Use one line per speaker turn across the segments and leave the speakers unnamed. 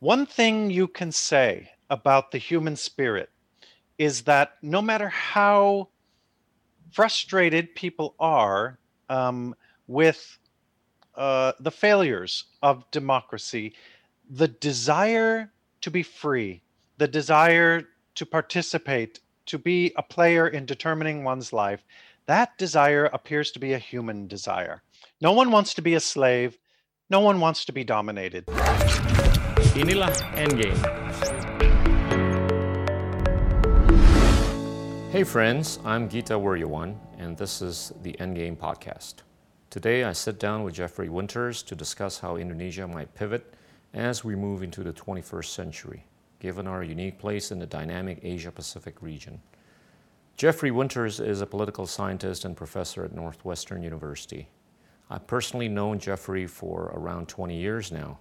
One thing you can say about the human spirit is that no matter how frustrated people are um, with uh, the failures of democracy, the desire to be free, the desire to participate, to be a player in determining one's life, that desire appears to be a human desire. No one wants to be a slave. No one wants to be dominated.
Inilah Endgame. Hey friends, I'm Gita Wirjawan, and this is the Endgame podcast. Today I sit down with Jeffrey Winters to discuss how Indonesia might pivot as we move into the 21st century, given our unique place in the dynamic Asia Pacific region. Jeffrey Winters is a political scientist and professor at Northwestern University. I've personally known Jeffrey for around 20 years now.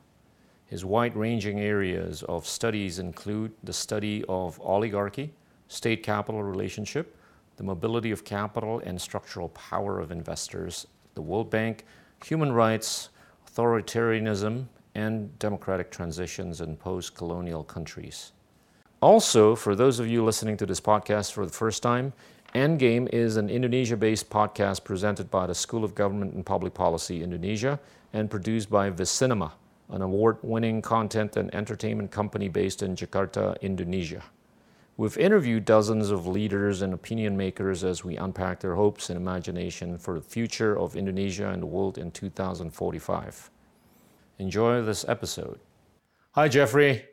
His wide ranging areas of studies include the study of oligarchy, state capital relationship, the mobility of capital and structural power of investors, the World Bank, human rights, authoritarianism, and democratic transitions in post colonial countries. Also, for those of you listening to this podcast for the first time, Endgame is an Indonesia based podcast presented by the School of Government and Public Policy Indonesia and produced by Visinema, an award winning content and entertainment company based in Jakarta, Indonesia. We've interviewed dozens of leaders and opinion makers as we unpack their hopes and imagination for the future of Indonesia and the world in 2045. Enjoy this episode. Hi, Jeffrey.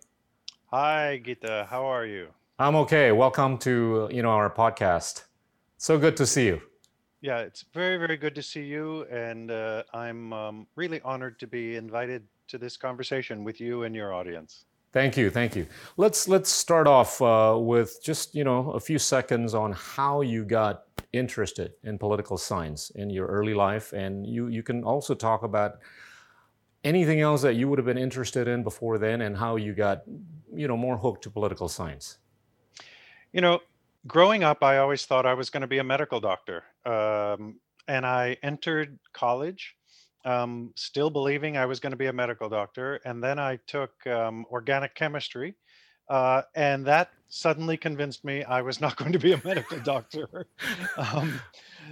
Hi, Gita. How are you?
I'm okay. Welcome to you know our podcast. So good to see you.
Yeah, it's very, very good to see you, and uh, I'm um, really honored to be invited to this conversation with you and your audience.
Thank you, thank you. Let's let's start off uh, with just you know a few seconds on how you got interested in political science in your early life, and you you can also talk about anything else that you would have been interested in before then, and how you got you know more hooked to political science.
You know, growing up, I always thought I was going to be a medical doctor. Um, and I entered college um, still believing I was going to be a medical doctor. And then I took um, organic chemistry. Uh, and that suddenly convinced me I was not going to be a medical doctor. um,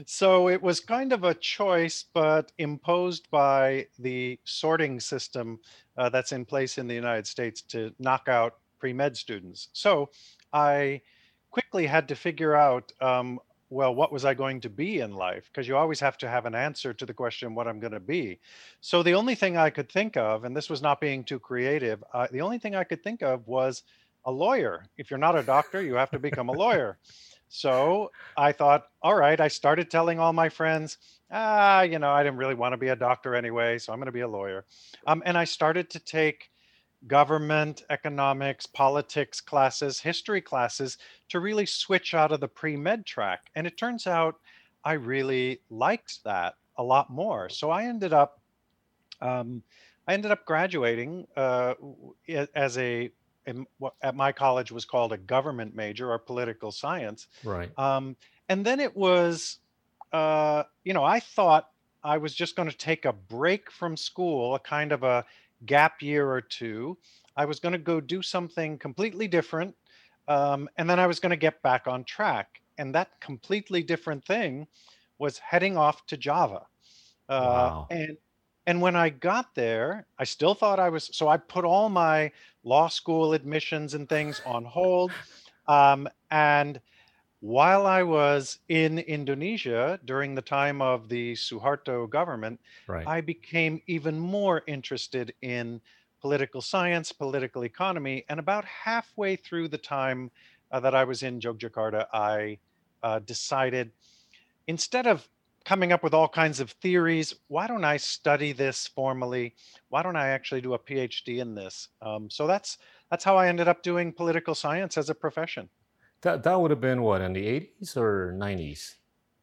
so it was kind of a choice, but imposed by the sorting system uh, that's in place in the United States to knock out pre med students. So I quickly had to figure out um, well, what was I going to be in life? Because you always have to have an answer to the question, what I'm going to be. So the only thing I could think of, and this was not being too creative, uh, the only thing I could think of was a lawyer. If you're not a doctor, you have to become a lawyer. So I thought, all right, I started telling all my friends, ah, you know, I didn't really want to be a doctor anyway, so I'm going to be a lawyer. Um, and I started to take government, economics, politics classes, history classes to really switch out of the pre med track. And it turns out I really liked that a lot more. So I ended up, um, I ended up graduating uh, as a in what at my college was called a government major or political science.
Right.
Um, and then it was, uh, you know, I thought I was just going to take a break from school, a kind of a gap year or two. I was going to go do something completely different. Um, and then I was going to get back on track. And that completely different thing was heading off to Java. Uh, wow. And and when I got there, I still thought I was. So I put all my law school admissions and things on hold. Um, and while I was in Indonesia during the time of the Suharto government,
right.
I became even more interested in political science, political economy. And about halfway through the time uh, that I was in Yogyakarta, I uh, decided instead of coming up with all kinds of theories, why don't I study this formally? Why don't I actually do a PhD in this? Um, so that's that's how I ended up doing political science as a profession.
That that would have been what in the 80s or 90s?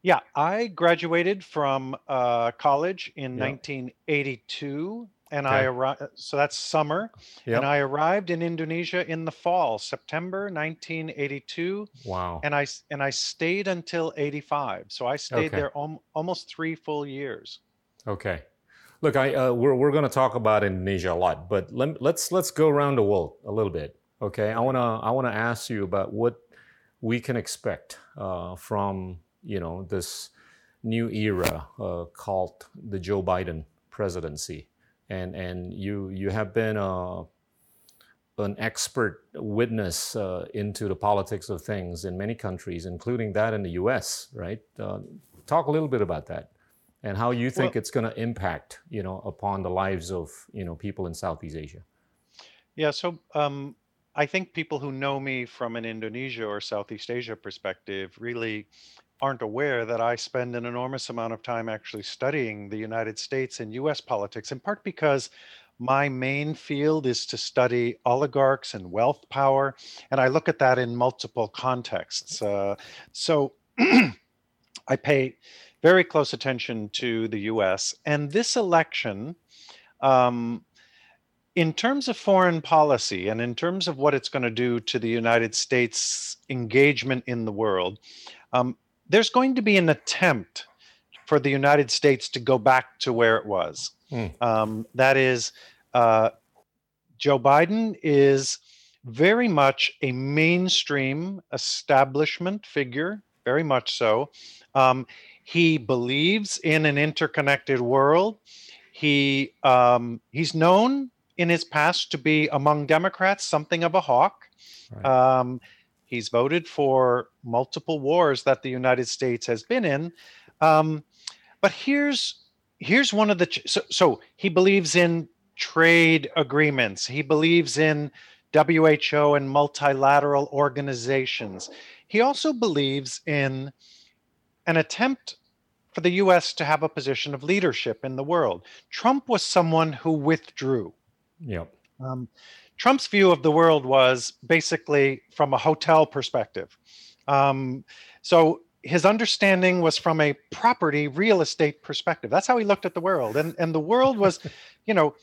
Yeah, I graduated from uh, college in yep. 1982, and okay. I arrived. So that's summer, yep. and I arrived in Indonesia in the fall, September 1982.
Wow!
And I and I stayed until 85. So I stayed okay. there om- almost three full years.
Okay. Look, I, uh, we're, we're going to talk about Indonesia a lot, but let, let's let's go around the world a little bit. Okay, I wanna I wanna ask you about what we can expect uh, from you know this new era uh, called the Joe Biden presidency, and and you you have been a uh, an expert witness uh, into the politics of things in many countries, including that in the U.S. Right? Uh, talk a little bit about that and how you think well, it's going to impact you know upon the lives of you know people in Southeast Asia.
Yeah. So um, I think people who know me from an Indonesia or Southeast Asia perspective really aren't aware that I spend an enormous amount of time actually studying the United States and US politics, in part because my main field is to study oligarchs and wealth power, and I look at that in multiple contexts. Uh, so I pay very close attention to the US, and this election. Um, in terms of foreign policy and in terms of what it's going to do to the United States engagement in the world, um, there's going to be an attempt for the United States to go back to where it was. Mm. Um, that is, uh, Joe Biden is very much a mainstream establishment figure, very much so. Um, he believes in an interconnected world. He um, he's known in his past to be among Democrats something of a hawk. Right. Um, he's voted for multiple wars that the United States has been in. Um, but here's here's one of the ch- so, so he believes in trade agreements. He believes in WHO and multilateral organizations. He also believes in an attempt for the US to have a position of leadership in the world. Trump was someone who withdrew.
Yep. Um,
Trump's view of the world was basically from a hotel perspective. Um, so his understanding was from a property real estate perspective. That's how he looked at the world. And and the world was, you know,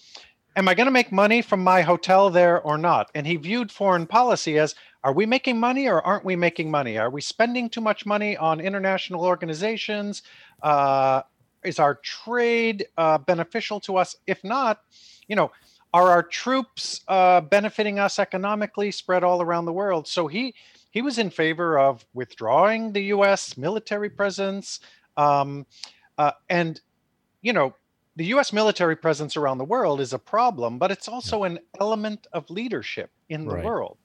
am I going to make money from my hotel there or not? And he viewed foreign policy as are we making money or aren't we making money? Are we spending too much money on international organizations? Uh, is our trade uh, beneficial to us? If not, you know, are our troops uh, benefiting us economically spread all around the world? So he he was in favor of withdrawing the U.S. military presence, um, uh, and you know the U.S. military presence around the world is a problem, but it's also an element of leadership in the right. world.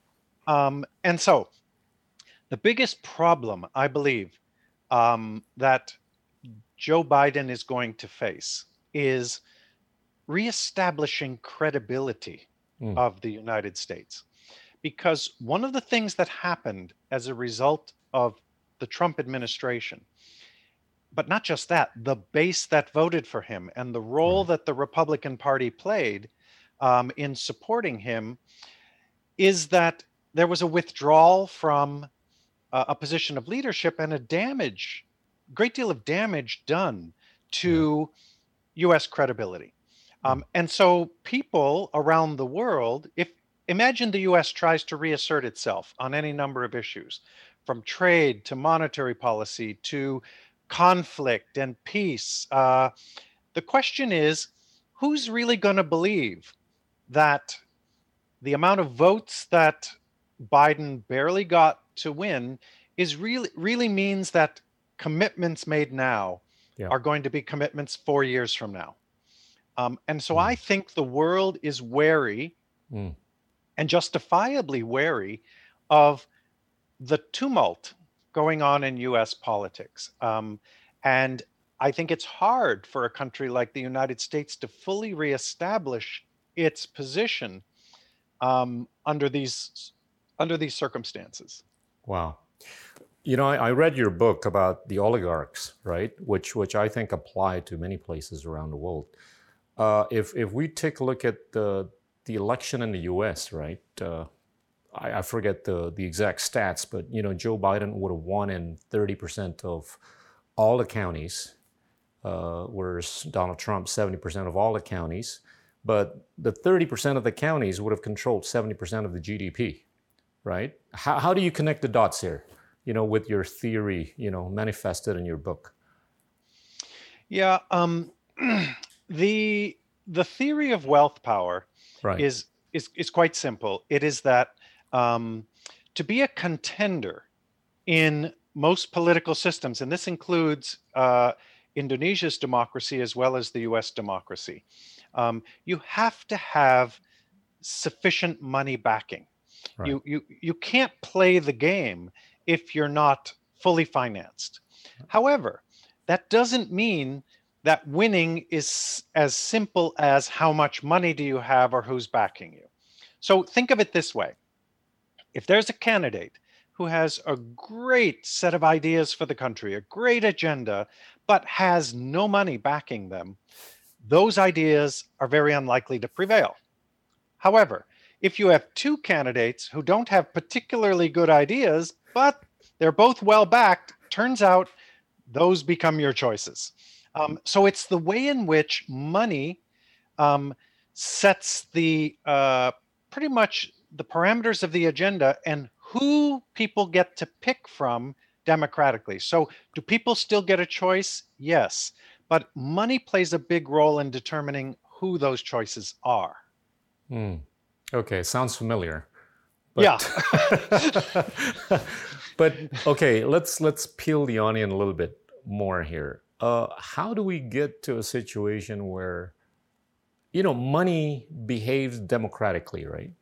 Um, and so, the biggest problem I believe um, that Joe Biden is going to face is reestablishing credibility mm. of the United States. Because one of the things that happened as a result of the Trump administration, but not just that, the base that voted for him and the role mm. that the Republican Party played um, in supporting him is that there was a withdrawal from uh, a position of leadership and a damage, great deal of damage done to yeah. US credibility. Um, and so people around the world, if imagine the US tries to reassert itself on any number of issues, from trade to monetary policy to conflict and peace. Uh, the question is who's really going to believe that the amount of votes that Biden barely got to win is really really means that commitments made now yeah. are going to be commitments four years from now. Um, and so mm. I think the world is wary mm. and justifiably wary of the tumult going on in US politics. Um, and I think it's hard for a country like the United States to fully reestablish its position um, under these under these circumstances.
Wow. You know, I, I, read your book about the oligarchs, right? Which which I think apply to many places around the world. Uh, if if we take a look at the the election in the U.S., right? Uh, I, I, forget the the exact stats, but you know, Joe Biden would have won in 30 percent of all the counties, uh, whereas Donald Trump 70 percent of all the counties. But the 30 percent of the counties would have controlled 70 percent of the GDP, right? How how do you connect the dots here? You know, with your theory, you know, manifested in your book.
Yeah. Um, the the theory of wealth power
Right.
is is is quite simple. It is that um, to be a contender in most political systems, and this includes uh, Indonesia's democracy as well as the U.S. democracy, um, you have to have sufficient money backing.
Right.
You you you can't play the game if you're not fully financed. However, that doesn't mean that winning is as simple as how much money do you have or who's backing you. So think of it this way. If there's a candidate who has a great set of ideas for the country, a great agenda, but has no money backing them, those ideas are very unlikely to prevail. However, if you have two candidates who don't have particularly good ideas, but they're both well backed, turns out those become your choices. Um, so it's the way in which money um, sets the uh, pretty much the parameters of the agenda and who people get to pick from democratically. So, do people still get a choice? Yes. But money plays a big role in determining who those choices are.
Hmm. Okay, sounds familiar.
yeah.
but okay, let's let's peel the onion a little bit more here. Uh, how do we get to a situation where, you know, money behaves democratically, right?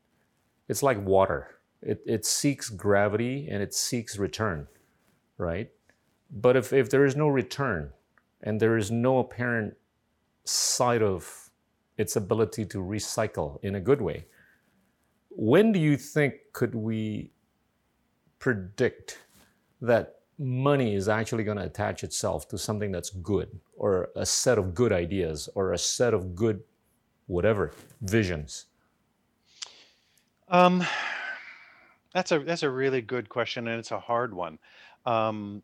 It's like water. It, it seeks gravity and it seeks return, right? But if, if there is no return and there is no apparent side of its ability to recycle in a good way, when do you think could we predict that money is actually going to attach itself to something that's good or a set of good ideas or a set of good whatever visions
um, that's a that's a really good question and it's a hard one um,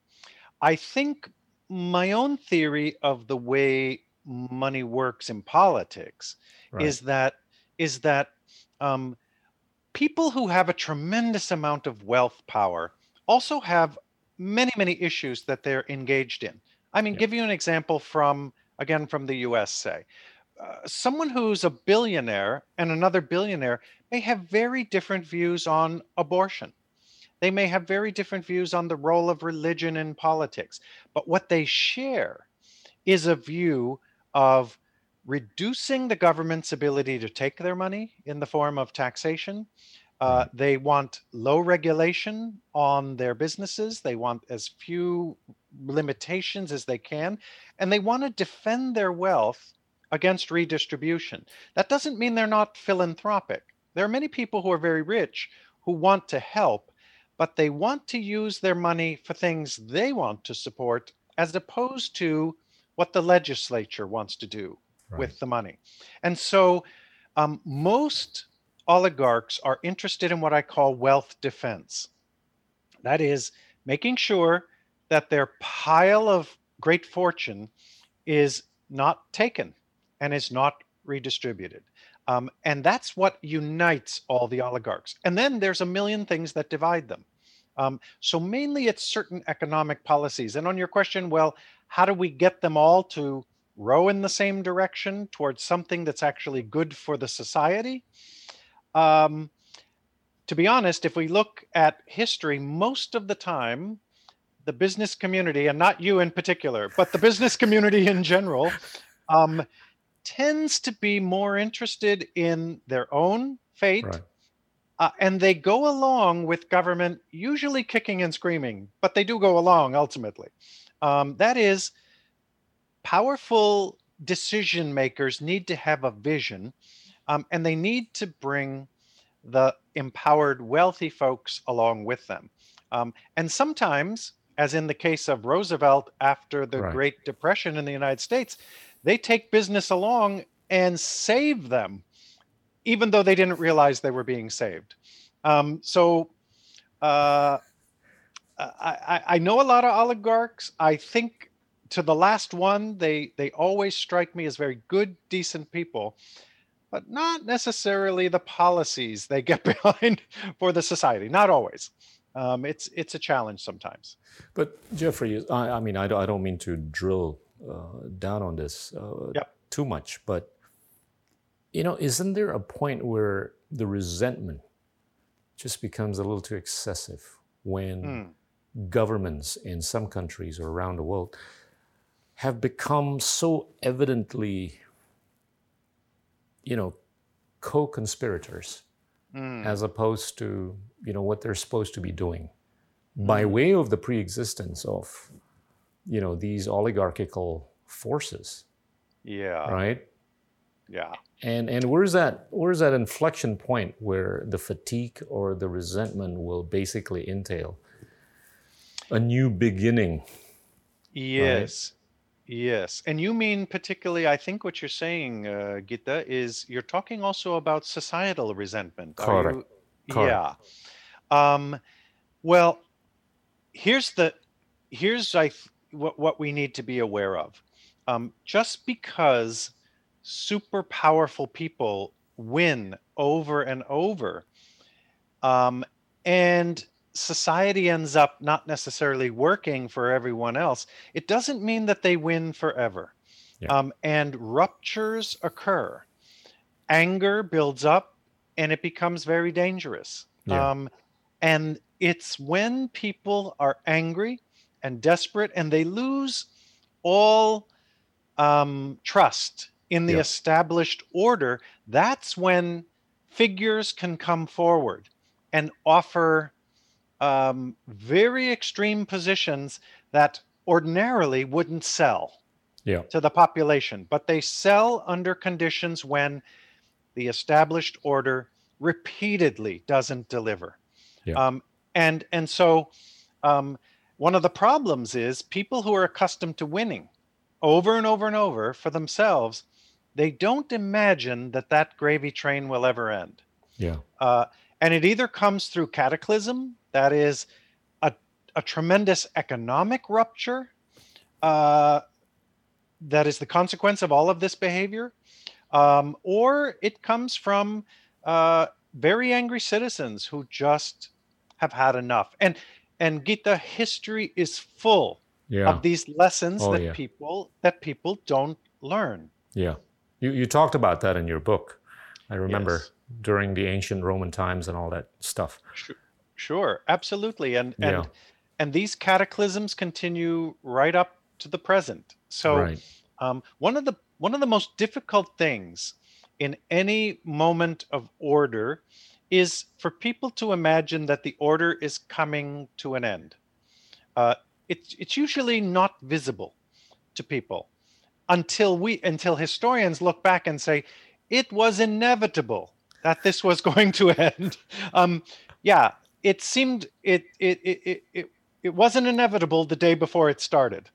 i think my own theory of the way money works in politics
right.
is that is that um, people who have a tremendous amount of wealth power also have many many issues that they're engaged in. I mean give you an example from again from the us say uh, someone who's a billionaire and another billionaire may have very different views on abortion. They may have very different views on the role of religion in politics. But what they share is a view of reducing the government's ability to take their money in the form of taxation uh, they want low regulation on their businesses. They want as few limitations as they can. And they want to defend their wealth against redistribution. That doesn't mean they're not philanthropic. There are many people who are very rich who want to help, but they want to use their money for things they want to support as opposed to what the legislature wants to do
Right.
with the money. And so um, most oligarchs are interested in what I call wealth defense. That is, making sure that their pile of great fortune is not taken and is not redistributed. Um, and that's what unites all the oligarchs. And then there's a million things that divide them. Um, so mainly it's certain economic policies. And on your question, well, how do we get them all to row in the same direction towards something that's actually good for the society? Um, to be honest, if we look at history, most of the time, the business community, and not you in particular, but the business community in general, um, tends to be more interested in their own fate.
right
Uh, and they go along with government, usually kicking and screaming, but they do go along ultimately. Um, that is, powerful decision makers need to have a vision um, and they need to bring the empowered wealthy folks along with them. Um, and sometimes, as in the case of Roosevelt after the
Right.
Great Depression in the United States, they take business along and save them, even though they didn't realize they were being saved. Um, so uh, I, I, I know a lot of oligarchs. I think to the last one, they they always strike me as very good, decent people, but not necessarily the policies they get behind for the society. Not always. Um, it's it's a challenge sometimes.
But Jeffrey, I, I mean, I don't, I don't mean to drill uh, down on this. Uh,
Yep.
too much, but you know, isn't there a point where the resentment just becomes a little too excessive when mm. governments in some countries or around the world have become so evidently, you know, co-conspirators mm. as opposed to you know what they're supposed to be doing. Mm. by way of the pre-existence of you know these oligarchical forces.
Yeah.
Right?
Yeah.
And and where's that where's that inflection point where the fatigue or the resentment will basically entail a new beginning?
Yes Yes, and you mean particularly, I think what you're saying, uh, Gita, is you're talking also about societal resentment.
Correct.
you? Correct. Yeah. Um, well, here's the here's I th- what what we need to be aware of. Um, just because super powerful people win over and over, um, and society ends up not necessarily working for everyone else, it doesn't mean that they win forever. Yeah. Um, and ruptures occur. Anger builds up and it becomes very dangerous. Yeah. Um, and it's when people are angry and desperate and they lose all um, trust in the yeah. established order, that's when figures can come forward and offer um, very extreme positions that ordinarily wouldn't sell
yeah.
to the population, but they sell under conditions when the established order repeatedly doesn't deliver.
Yeah.
Um, and and so um, one of the problems is people who are accustomed to winning over and over and over for themselves, they don't imagine that that gravy train will ever end.
Yeah.
Uh, and it either comes through cataclysm that is a, a tremendous economic rupture uh, that is the consequence of all of this behavior, um, or it comes from uh, very angry citizens who just have had enough. And and Gita, history is full
yeah.
of these lessons
oh,
that
yeah.
people that people don't learn.
Yeah, you you talked about that in your book. I remember
Yes.
During the ancient Roman times and all that stuff.
Sure, sure absolutely. And and
Yeah.
and these cataclysms continue right up to the present. So
right.
um, one of the one of the most difficult things in any moment of order is for people to imagine that the order is coming to an end. Uh, it's it's usually not visible to people until we until historians look back and say it was inevitable that this was going to end. Um, yeah, it seemed it it it it it, wasn't inevitable the day before it started.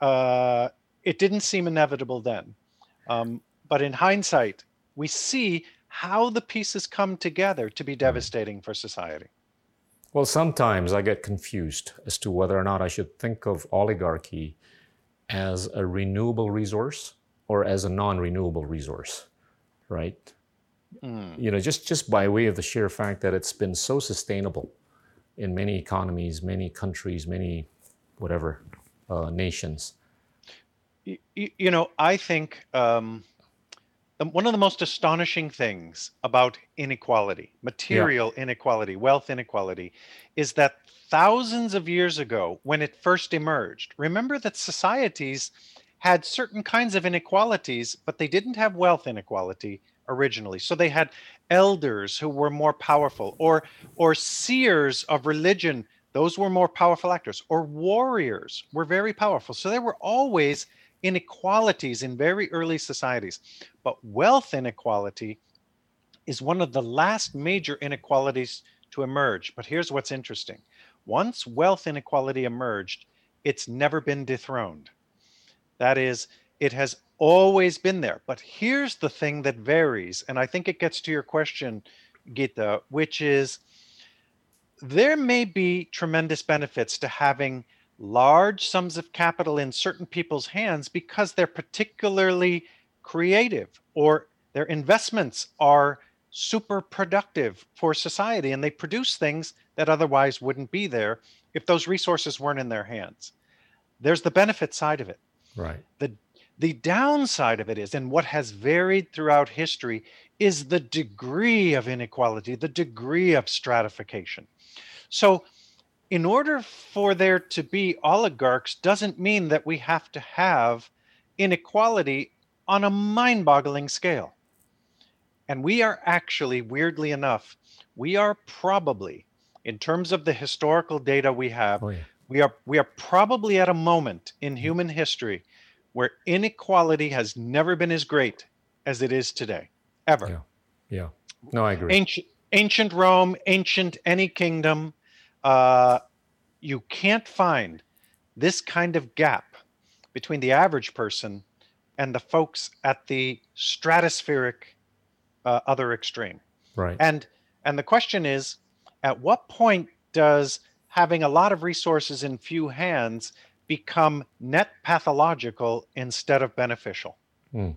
Uh, it didn't seem inevitable then, um, but in hindsight, we see how the pieces come together to be devastating for society.
Well, sometimes I get confused as to whether or not I should think of oligarchy as a renewable resource or as a non-renewable resource, right?
Mm.
You know, just just by way of the sheer fact that it's been so sustainable in many economies, many countries, many whatever uh, nations.
Y- y- you know, I think um, the, one of the most astonishing things about inequality, material inequality, wealth inequality, is that thousands of years ago, when it first emerged, remember that societies had certain kinds of inequalities, but they didn't have wealth inequality originally. So they had elders who were more powerful, or or seers of religion. Those were more powerful actors, or warriors were very powerful. So there were always inequalities in very early societies. But wealth inequality is one of the last major inequalities to emerge. But here's what's interesting once wealth inequality emerged, it's never been dethroned. That is, it has always been there. But here's the thing that varies. And I think it gets to your question, Gita, which is there may be tremendous benefits to having large sums of capital in certain people's hands because they're particularly creative or their investments are super productive for society and they produce things that otherwise wouldn't be there if those resources weren't in their hands. There's the benefit side of it.
Right.
The The downside of it is, and what has varied throughout history, is the degree of inequality, the degree of stratification. So, in order for there to be oligarchs, doesn't mean that we have to have inequality on a mind boggling scale. And we are actually, weirdly enough, we are probably, in terms of the historical data we have, oh, yeah. we are we are probably at a moment in mm. human history where inequality has never been as great as it is today, ever.
Yeah. Yeah. No, I agree.
Ancient, ancient Rome, ancient any kingdom, uh, you can't find this kind of gap between the average person and the folks at the stratospheric uh, other extreme.
Right.
And and the question is, at what point does having a lot of resources in few hands become net pathological instead of beneficial.
Mm.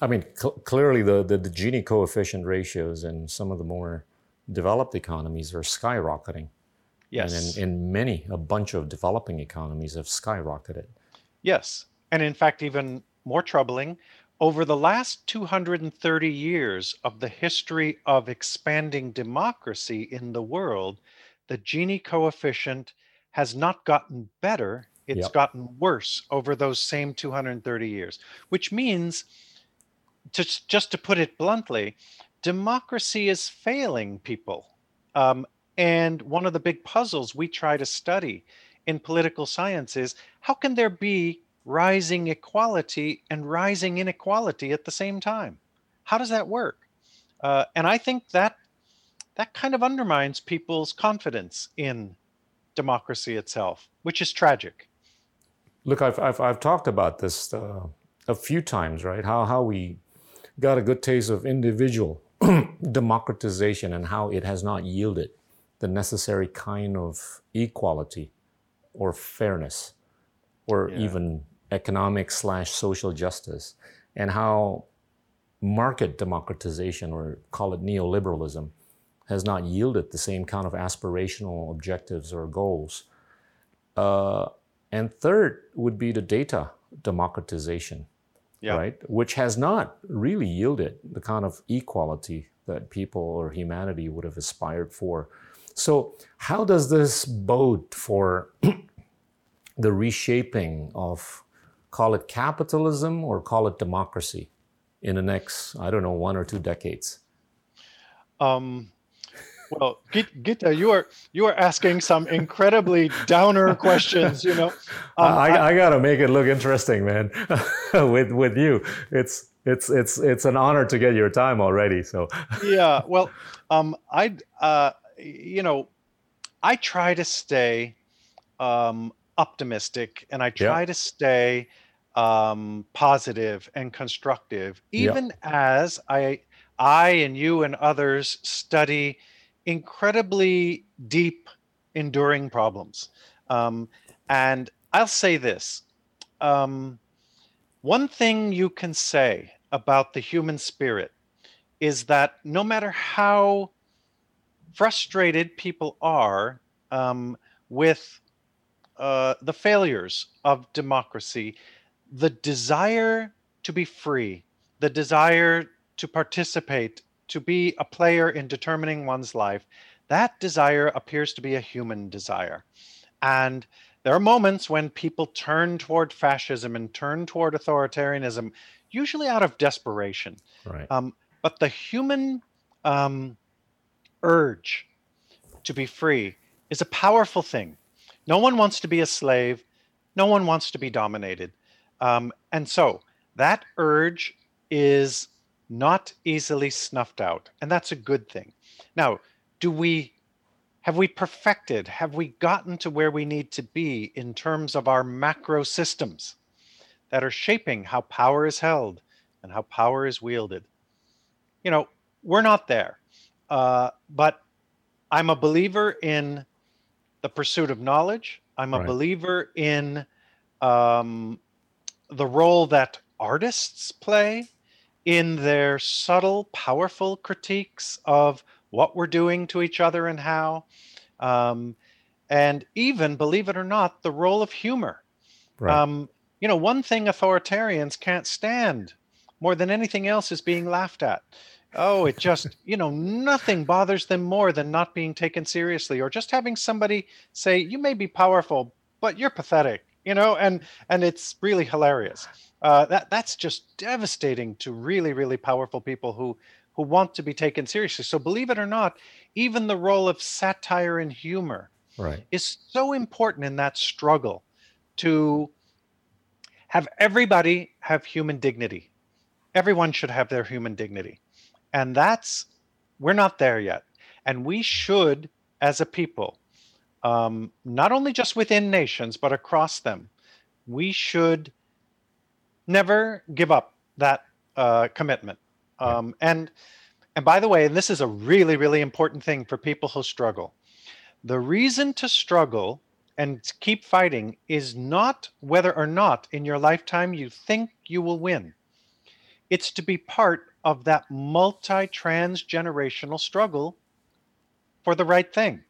I mean, cl- clearly the, the, the Gini coefficient ratios in some of the more developed economies are skyrocketing.
Yes.
And in, in many, a bunch of developing economies have skyrocketed.
Yes. And in fact, even more troubling, over the last 230 years of the history of expanding democracy in the world, the Gini coefficient has not gotten better, it's yep. gotten worse over those same 230 years, which means, to, just to put it bluntly, democracy is failing people. Um, and one of the big puzzles we try to study in political science is how can there be rising equality and rising inequality at the same time? How does that work? Uh, and I think that that kind of undermines people's confidence in democracy itself, which is tragic.
Look, I've, I've, I've talked about this uh, a few times, right? How, how we got a good taste of individual democratization and how it has not yielded the necessary kind of equality or fairness or yeah. even economic slash social justice and how market democratization or call it neoliberalism has not yielded the same kind of aspirational objectives or goals. Uh, and third would be the data democratization, yeah. right? Which has not really yielded the kind of equality that people or humanity would have aspired for. So, how does this bode for the reshaping of, call it capitalism or call it democracy in the next, I don't know, one or two decades?
Um, well, Gita, you are you are asking some incredibly downer questions. You know,
um, I, I, got to make it look interesting, man. with with you, it's it's it's it's an honor to get your time already. So
yeah, well, um, I uh, you know, I try to stay um, optimistic, and I try yeah. to stay um, positive and constructive, even yeah. as I I and you and others study incredibly deep, enduring problems. Um, and I'll say this um, one thing you can say about the human spirit is that no matter how frustrated people are um, with uh, the failures of democracy, the desire to be free, the desire to participate to be a player in determining one's life, that desire appears to be a human desire. And there are moments when people turn toward fascism and turn toward authoritarianism, usually out of desperation.
Right.
Um, but the human um, urge to be free is a powerful thing. No one wants to be a slave. No one wants to be dominated. Um, and so that urge is not easily snuffed out. And that's a good thing. Now, do we have we perfected, have we gotten to where we need to be in terms of our macro systems that are shaping how power is held and how power is wielded? You know, we're not there. Uh, but I'm a believer in the pursuit of knowledge. I'm a right. believer in um, the role that artists play in their subtle, powerful critiques of what we're doing to each other and how. Um, and even, believe it or not, the role of humor. Right. Um, you know, one thing authoritarians can't stand more than anything else is being laughed at. Oh, it just, you know, nothing bothers them more than not being taken seriously or just having somebody say, you may be powerful, but you're pathetic, you know, and and it's really hilarious. Uh, that that's just devastating to really, really powerful people who who want to be taken seriously. So believe it or not, even the role of satire and humor
right.
is so important in that struggle to have everybody have human dignity. Everyone should have their human dignity. And that's, we're not there yet. And we should, as a people, um, not only just within nations, but across them, we should never give up that uh, commitment. Um, and and by the way, and this is a really, really important thing for people who struggle. The reason to struggle and keep fighting is not whether or not in your lifetime you think you will win. It's to be part of that multi transgenerational struggle for the right thing.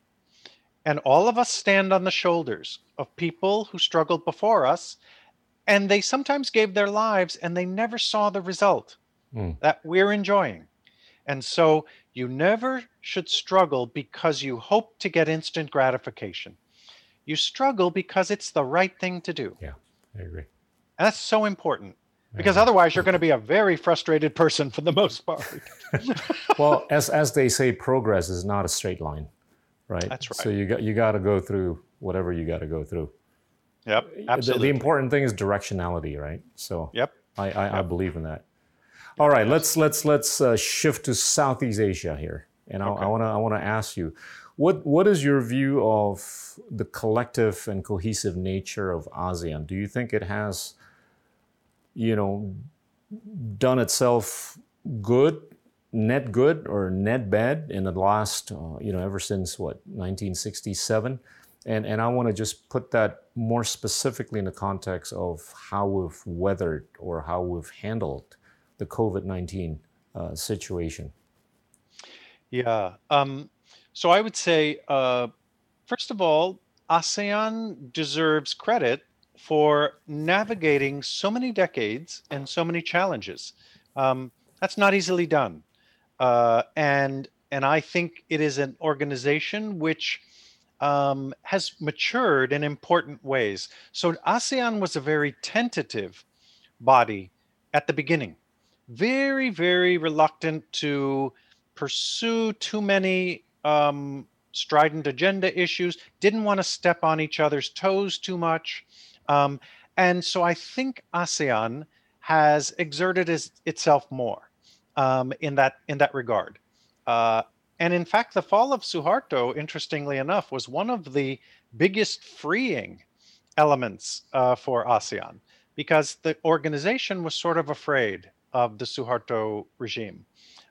And all of us stand on the shoulders of people who struggled before us, and they sometimes gave their lives and they never saw the result mm. that we're enjoying. And so you never should struggle because you hope to get instant gratification. You struggle because it's the right thing to do.
Yeah, I agree.
And that's so important because otherwise you're going to be a very frustrated person for the most part.
well, as as they say, progress is not a straight line, right?
That's right.
So you got you got to go through whatever you got to go through.
Yep, absolutely.
The, the, important thing is directionality, right? So
yep,
I I,
yep.
I believe in that. All right, let's let's let's uh, shift to Southeast Asia here, and okay. I want to I want to ask you, what what is your view of the collective and cohesive nature of ASEAN? Do you think it has, you know, done itself good, net good or net bad in the last, uh, you know, ever since what 1967? And and I want to just put that more specifically in the context of how we've weathered or how we've handled the COVID 19 uh, situation?
Yeah. Um, so I would say, uh, first of all, ASEAN deserves credit for navigating so many decades and so many challenges. Um, that's not easily done. Uh, and and I think it is an organization which um, has matured in important ways. So ASEAN was a very tentative body at the beginning very, very reluctant to pursue too many um, strident agenda issues, didn't want to step on each other's toes too much. Um, and so I think ASEAN has exerted itself more um, in that in that regard. Uh, and in fact, the fall of Suharto, interestingly enough, was one of the biggest freeing elements uh, for ASEAN because the organization was sort of afraid of the Suharto regime.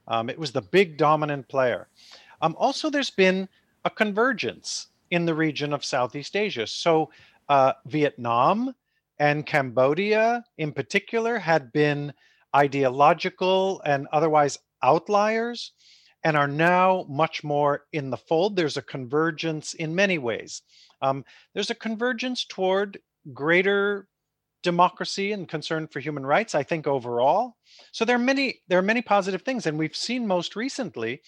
Um, it was the big dominant player. Um, also, there's been a convergence in the region of Southeast Asia. So, uh, Vietnam and Cambodia, in particular, had been ideological and otherwise outliers and are now much more in the fold. There's a convergence in many ways. Um, there's a convergence toward greater democracy and concern for human rights i think overall so there are many there are many positive things and we've seen most recently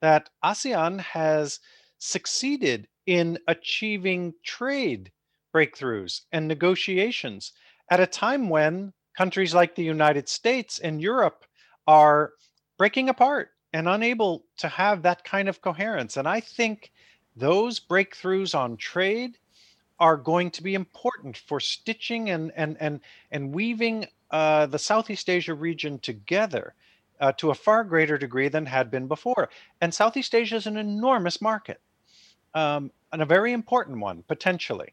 that asean has succeeded in achieving trade breakthroughs and negotiations at a time when countries like the united states and europe are breaking apart and unable to have that kind of coherence and i think those breakthroughs on trade are going to be important for stitching and and and and weaving uh, the Southeast Asia region together uh, to a far greater degree than had been before. And Southeast Asia is an enormous market, um, and a very important one potentially.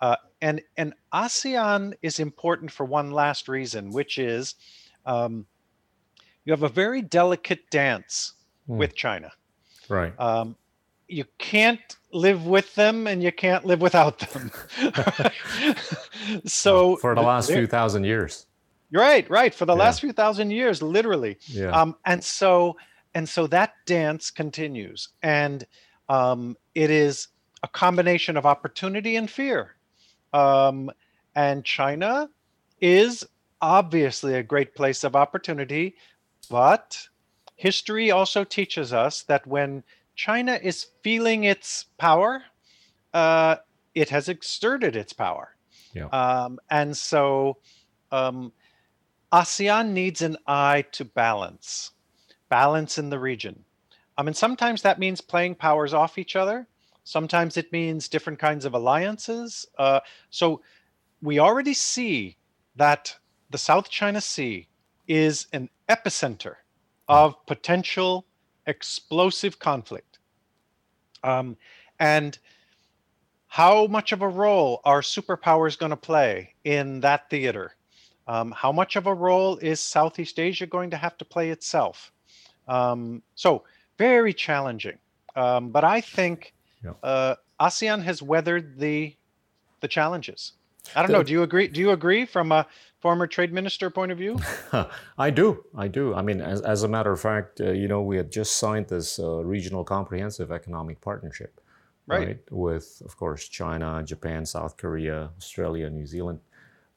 Uh, and and ASEAN is important for one last reason, which is um, you have a very delicate dance mm. with China.
Right. Um,
you can't live with them and you can't live without them. so
for the last few thousand years.
Right, right. For the yeah. last few thousand years, literally.
Yeah.
Um, and so and so that dance continues. And um, it is a combination of opportunity and fear. Um, and China is obviously a great place of opportunity, but history also teaches us that when China is feeling its power, uh, it has exerted its power.
Yeah.
Um, and so um, ASEAN needs an eye to balance, balance in the region. I mean, sometimes that means playing powers off each other. Sometimes it means different kinds of alliances. Uh, so we already see that the South China Sea is an epicenter of potential explosive conflict. Um, and how much of a role are superpowers going to play in that theater? Um, how much of a role is Southeast Asia going to have to play itself? Um, so, very challenging. Um, but I think uh, ASEAN has weathered the the challenges. I don't know. Do you agree? Do you agree from a former trade minister point of view?
I do. I do. I mean, as, as a matter of fact, uh, you know, we had just signed this uh, regional comprehensive economic partnership, right. right. With, of course, China, Japan, South Korea, Australia, New Zealand,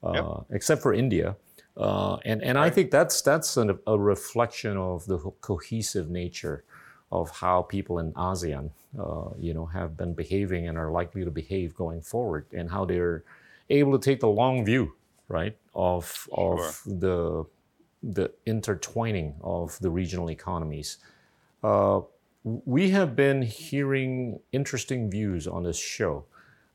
uh, yep. except for India. Uh, and and right. I think that's that's an, a reflection of the cohesive nature of how people in ASEAN, uh, you know, have been behaving and are likely to behave going forward, and how they're able to take the long view, right, of of sure. the the intertwining of the regional economies. Uh, we have been hearing interesting views on this show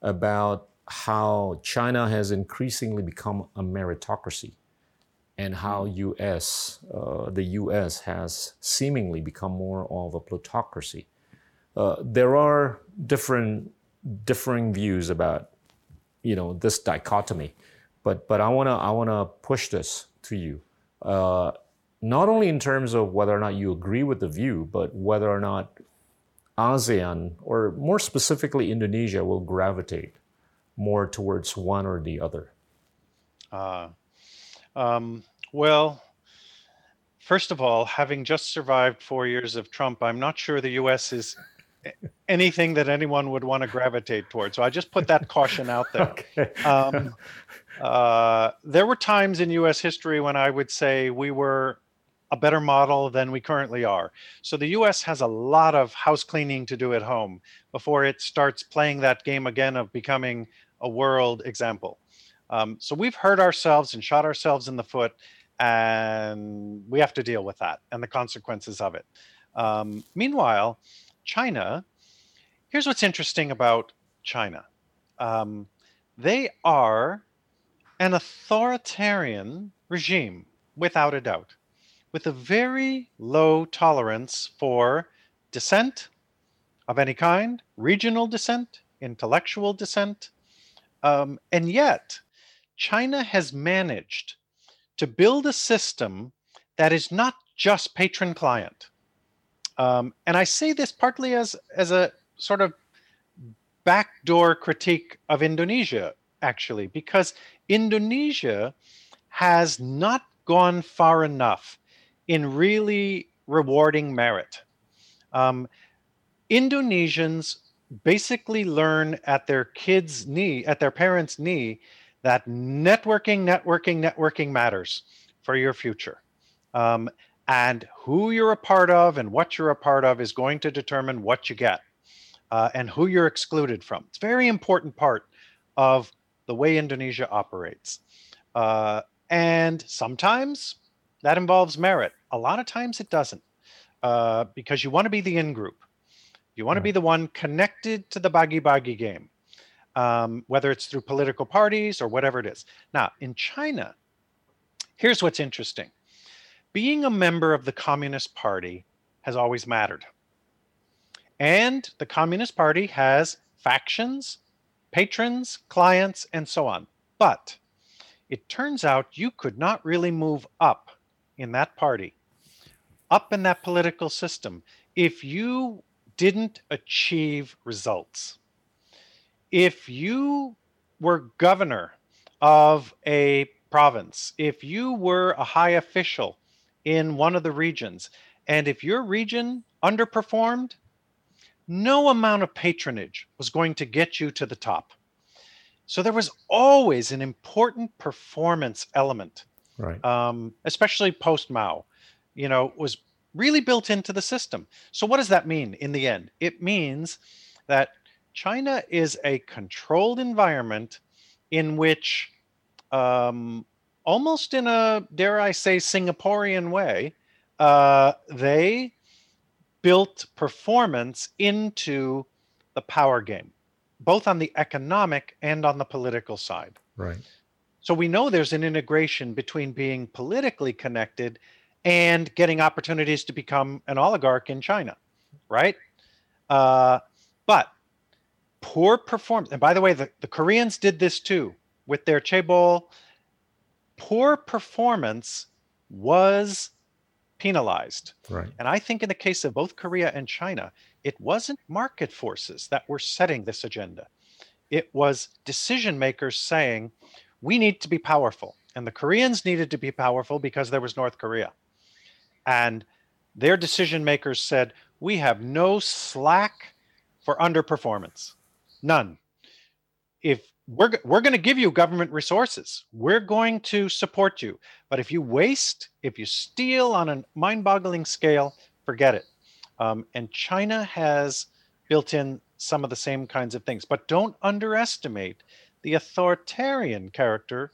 about how China has increasingly become a meritocracy and how US, uh, the US has seemingly become more of a plutocracy. Uh, there are different differing views about you know this dichotomy. But but I wanna I wanna push this to you, uh, not only in terms of whether or not you agree with the view, but whether or not ASEAN or more specifically Indonesia will gravitate more towards one or the other.
Uh, um, well, first of all, having just survived four years of Trump, I'm not sure the U.S. is anything that anyone would want to gravitate towards. So I just put that caution out there. Okay. Um, uh, there were times in U.S. history when I would say we were a better model than we currently are. So the U.S. has a lot of house cleaning to do at home before it starts playing that game again of becoming a world example. Um, so we've hurt ourselves and shot ourselves in the foot, and we have to deal with that and the consequences of it. Um, meanwhile, China, here's what's interesting about China um, they are an authoritarian regime, without a doubt, with a very low tolerance for dissent of any kind, regional dissent, intellectual dissent. Um, and yet, China has managed to build a system that is not just patron client. Um, and I say this partly as as a sort of backdoor critique of Indonesia, actually, because Indonesia has not gone far enough in really rewarding merit. Um, Indonesians basically learn at their kids' knee, at their parents' knee, that networking, networking, networking matters for your future. Um, and who you're a part of and what you're a part of is going to determine what you get uh, and who you're excluded from. It's a very important part of the way Indonesia operates. Uh, and sometimes that involves merit. A lot of times it doesn't uh, because you want to be the in group. You want to be the one connected to the bagi bagi game, um, whether it's through political parties or whatever it is. Now, in China, here's what's interesting being a member of the Communist Party has always mattered. And the Communist Party has factions, patrons, clients, and so on. But it turns out you could not really move up in that party, up in that political system, if you didn't achieve results. If you were governor of a province, if you were a high official in one of the regions. And if your region underperformed, no amount of patronage was going to get you to the top. So there was always an important performance element,
Right.
um, especially post Mao. You know, was really built into the system. So what does that mean in the end? It means that China is a controlled environment in which, um, almost in a dare I say Singaporean way, uh, they built performance into the power game, both on the economic and on the political side.
Right.
So we know there's an integration between being politically connected and getting opportunities to become an oligarch in China, right? Uh, but poor performance, and by the way, the, the Koreans did this too with their chaebol. Poor performance was penalized.
Right.
And I think in the case of both Korea and China, it wasn't market forces that were setting this agenda. It was decision makers saying, we need to be powerful. And the Koreans needed to be powerful because there was North Korea. And their decision makers said, we have no slack for underperformance. None. If we're, we're going to give you government resources, we're going to support you. But if you waste, if you steal on a mind boggling scale, forget it. Um, and China has built in some of the same kinds of things. But don't underestimate the authoritarian character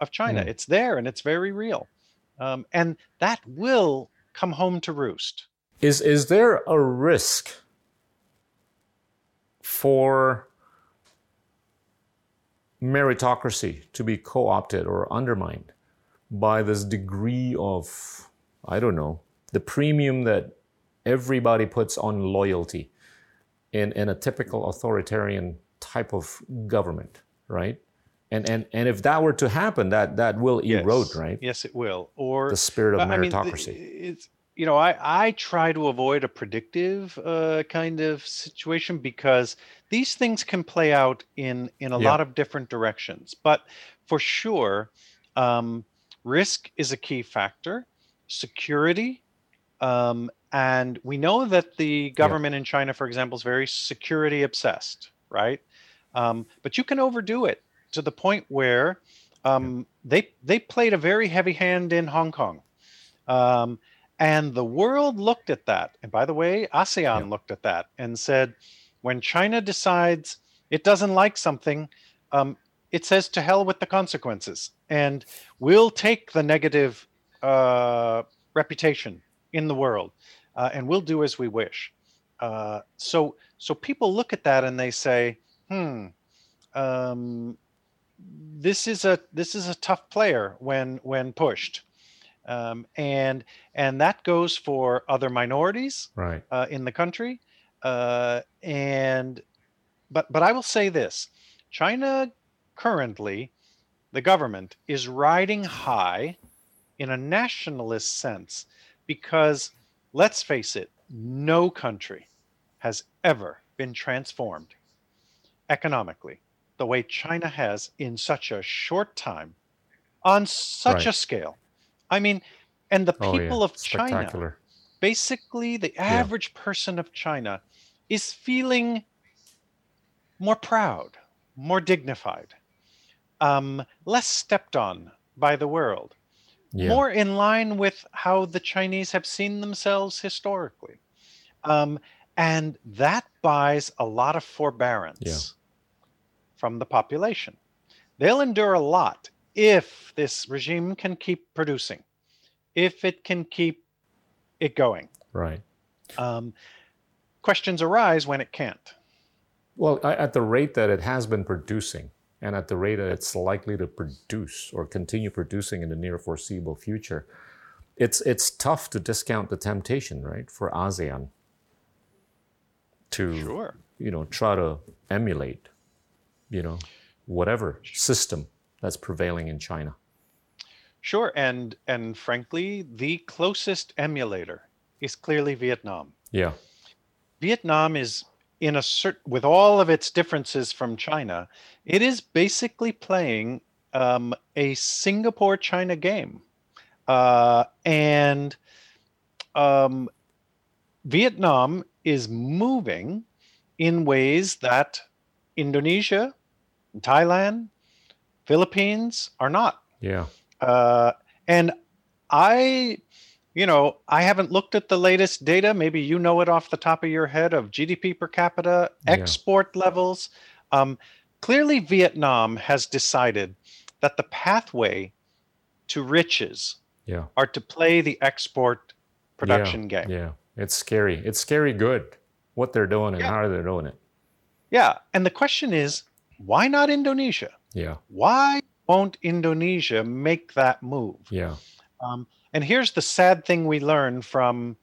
of China.
Mm.
It's there and it's very real. Um, and that will come home to roost.
Is is there a risk for meritocracy to be co-opted or undermined by this degree of I don't know the premium that everybody puts on loyalty in, in a typical authoritarian type of government, right? And and and if that were to happen, that that will erode,
yes.
right?
Yes, it will. Or
The spirit of
I mean, the-
meritocracy.
it's you know, I I try to avoid a predictive uh, kind of situation because these things can play out in in a
Yeah.
lot of different directions. But for sure, um, risk is a key factor. Security, um, and we know that the government in China, for example, is very security obsessed, right? Um, but you can overdo it to the point where um, they they played a very heavy hand in Hong Kong, um, and the world looked at that. And by the way, ASEAN
Yeah.
looked at that and said, when China decides it doesn't like something, um, it says to hell with the consequences, and we'll take the negative uh, reputation in the world, uh, and we'll do as we wish. Uh, so so people look at that and they say, hmm. Um, this is a this is a tough player when when pushed um, and and that goes for other minorities
Right.
uh, in the country uh, and but but i will say this china currently the government is riding high in a nationalist sense because let's face it no country has ever been transformed economically the way china has in such a short time on such
Right.
a scale i mean and the
Oh yeah.
people of china basically the average person of China is feeling more proud, more dignified, um, less stepped on by the world,
Yeah.
more in line with how the Chinese have seen themselves historically. Um, and that buys a lot of forbearance from the population. They'll endure a lot if this regime can keep producing, if it can keep it going.
Right.
Um, questions arise when it can't.
Well, I- at the rate that it has been producing, and at the rate that it's likely to produce or continue producing in the near foreseeable future, it's it's tough to discount the temptation, right, for ASEAN to
Sure.
you know try to emulate, you know, whatever system that's prevailing in China.
Sure. And and frankly, the closest emulator is clearly Vietnam.
Yeah.
Vietnam is in a certain with all of its differences from China, it is basically playing um, a Singapore China game. Uh, and um, Vietnam is moving in ways that Indonesia Thailand, Philippines are not.
Yeah.
Uh, and I, you know, I haven't looked at the latest data. Maybe you know it off the top of your head of GDP per capita,
Yeah.
export levels. Um, clearly, Vietnam has decided that the pathway to riches
Yeah.
are to play the export production game.
Yeah. It's scary. It's scary good what they're doing and
Yeah.
how they're doing it.
Yeah. And the question is, why not Indonesia?
Yeah.
Why won't Indonesia make that move?
Yeah.
Um, and here's the sad thing we learn from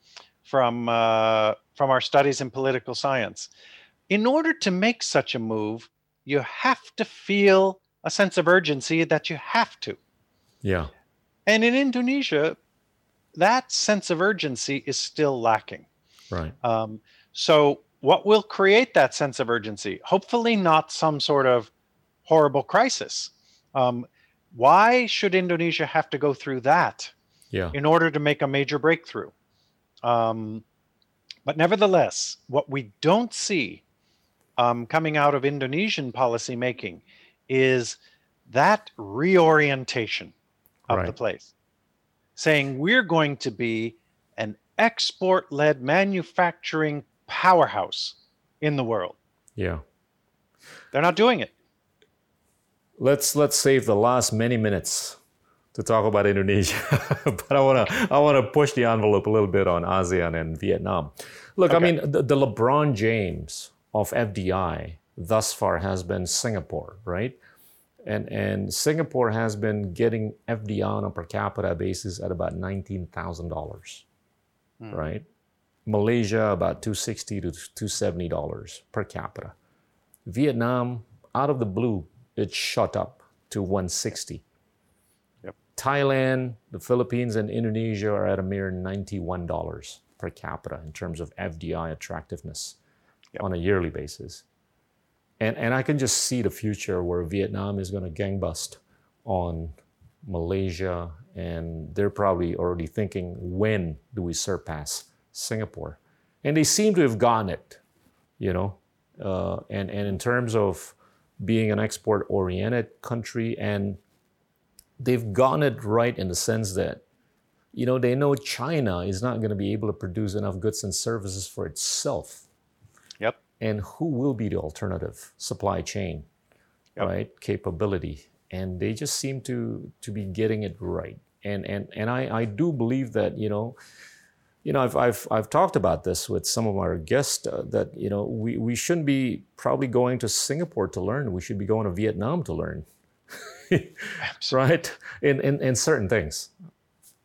from uh, from our studies in political science. In order to make such a move, you have to feel a sense of urgency that you have to.
Yeah.
And in Indonesia, that sense of urgency is still lacking.
Right.
Um, so, what will create that sense of urgency? Hopefully, not some sort of horrible crisis. Um, why should Indonesia have to go through that
Yeah.
in order to make a major breakthrough? Um, but nevertheless, what we don't see um, coming out of Indonesian policymaking is that reorientation of the place, saying we're going to be an export led manufacturing powerhouse in the world.
Yeah.
They're not doing it.
Let's let's save the last many minutes to talk about Indonesia. but I wanna I wanna push the envelope a little bit on ASEAN and Vietnam. Look, I mean the, the LeBron James of FDI thus far has been Singapore, right? And and Singapore has been getting FDI on a per capita basis at about nineteen thousand dollars,
Hmm.
right? Malaysia about two sixty to two seventy dollars per capita. Vietnam, out of the blue, it shot up to 160.
Yep.
Thailand, the Philippines, and Indonesia are at a mere $91 per capita in terms of FDI attractiveness
Yep.
on a yearly basis. And, and I can just see the future where Vietnam is going to gangbust on Malaysia, and they're probably already thinking, when do we surpass Singapore? And they seem to have gotten it, you know. Uh, and, and in terms of being an export oriented country, and they've gotten it right in the sense that, you know, they know China is not going to be able to produce enough goods and services for itself.
Yep.
And who will be the alternative supply chain,
Yep.
right? Capability. And they just seem to to be getting it right. And and and I, I do believe that, you know, you know, I've, I've, I've talked about this with some of our guests uh, that, you know, we, we shouldn't be probably going to Singapore to learn. We should be going to Vietnam to learn, right? In, in, in certain things.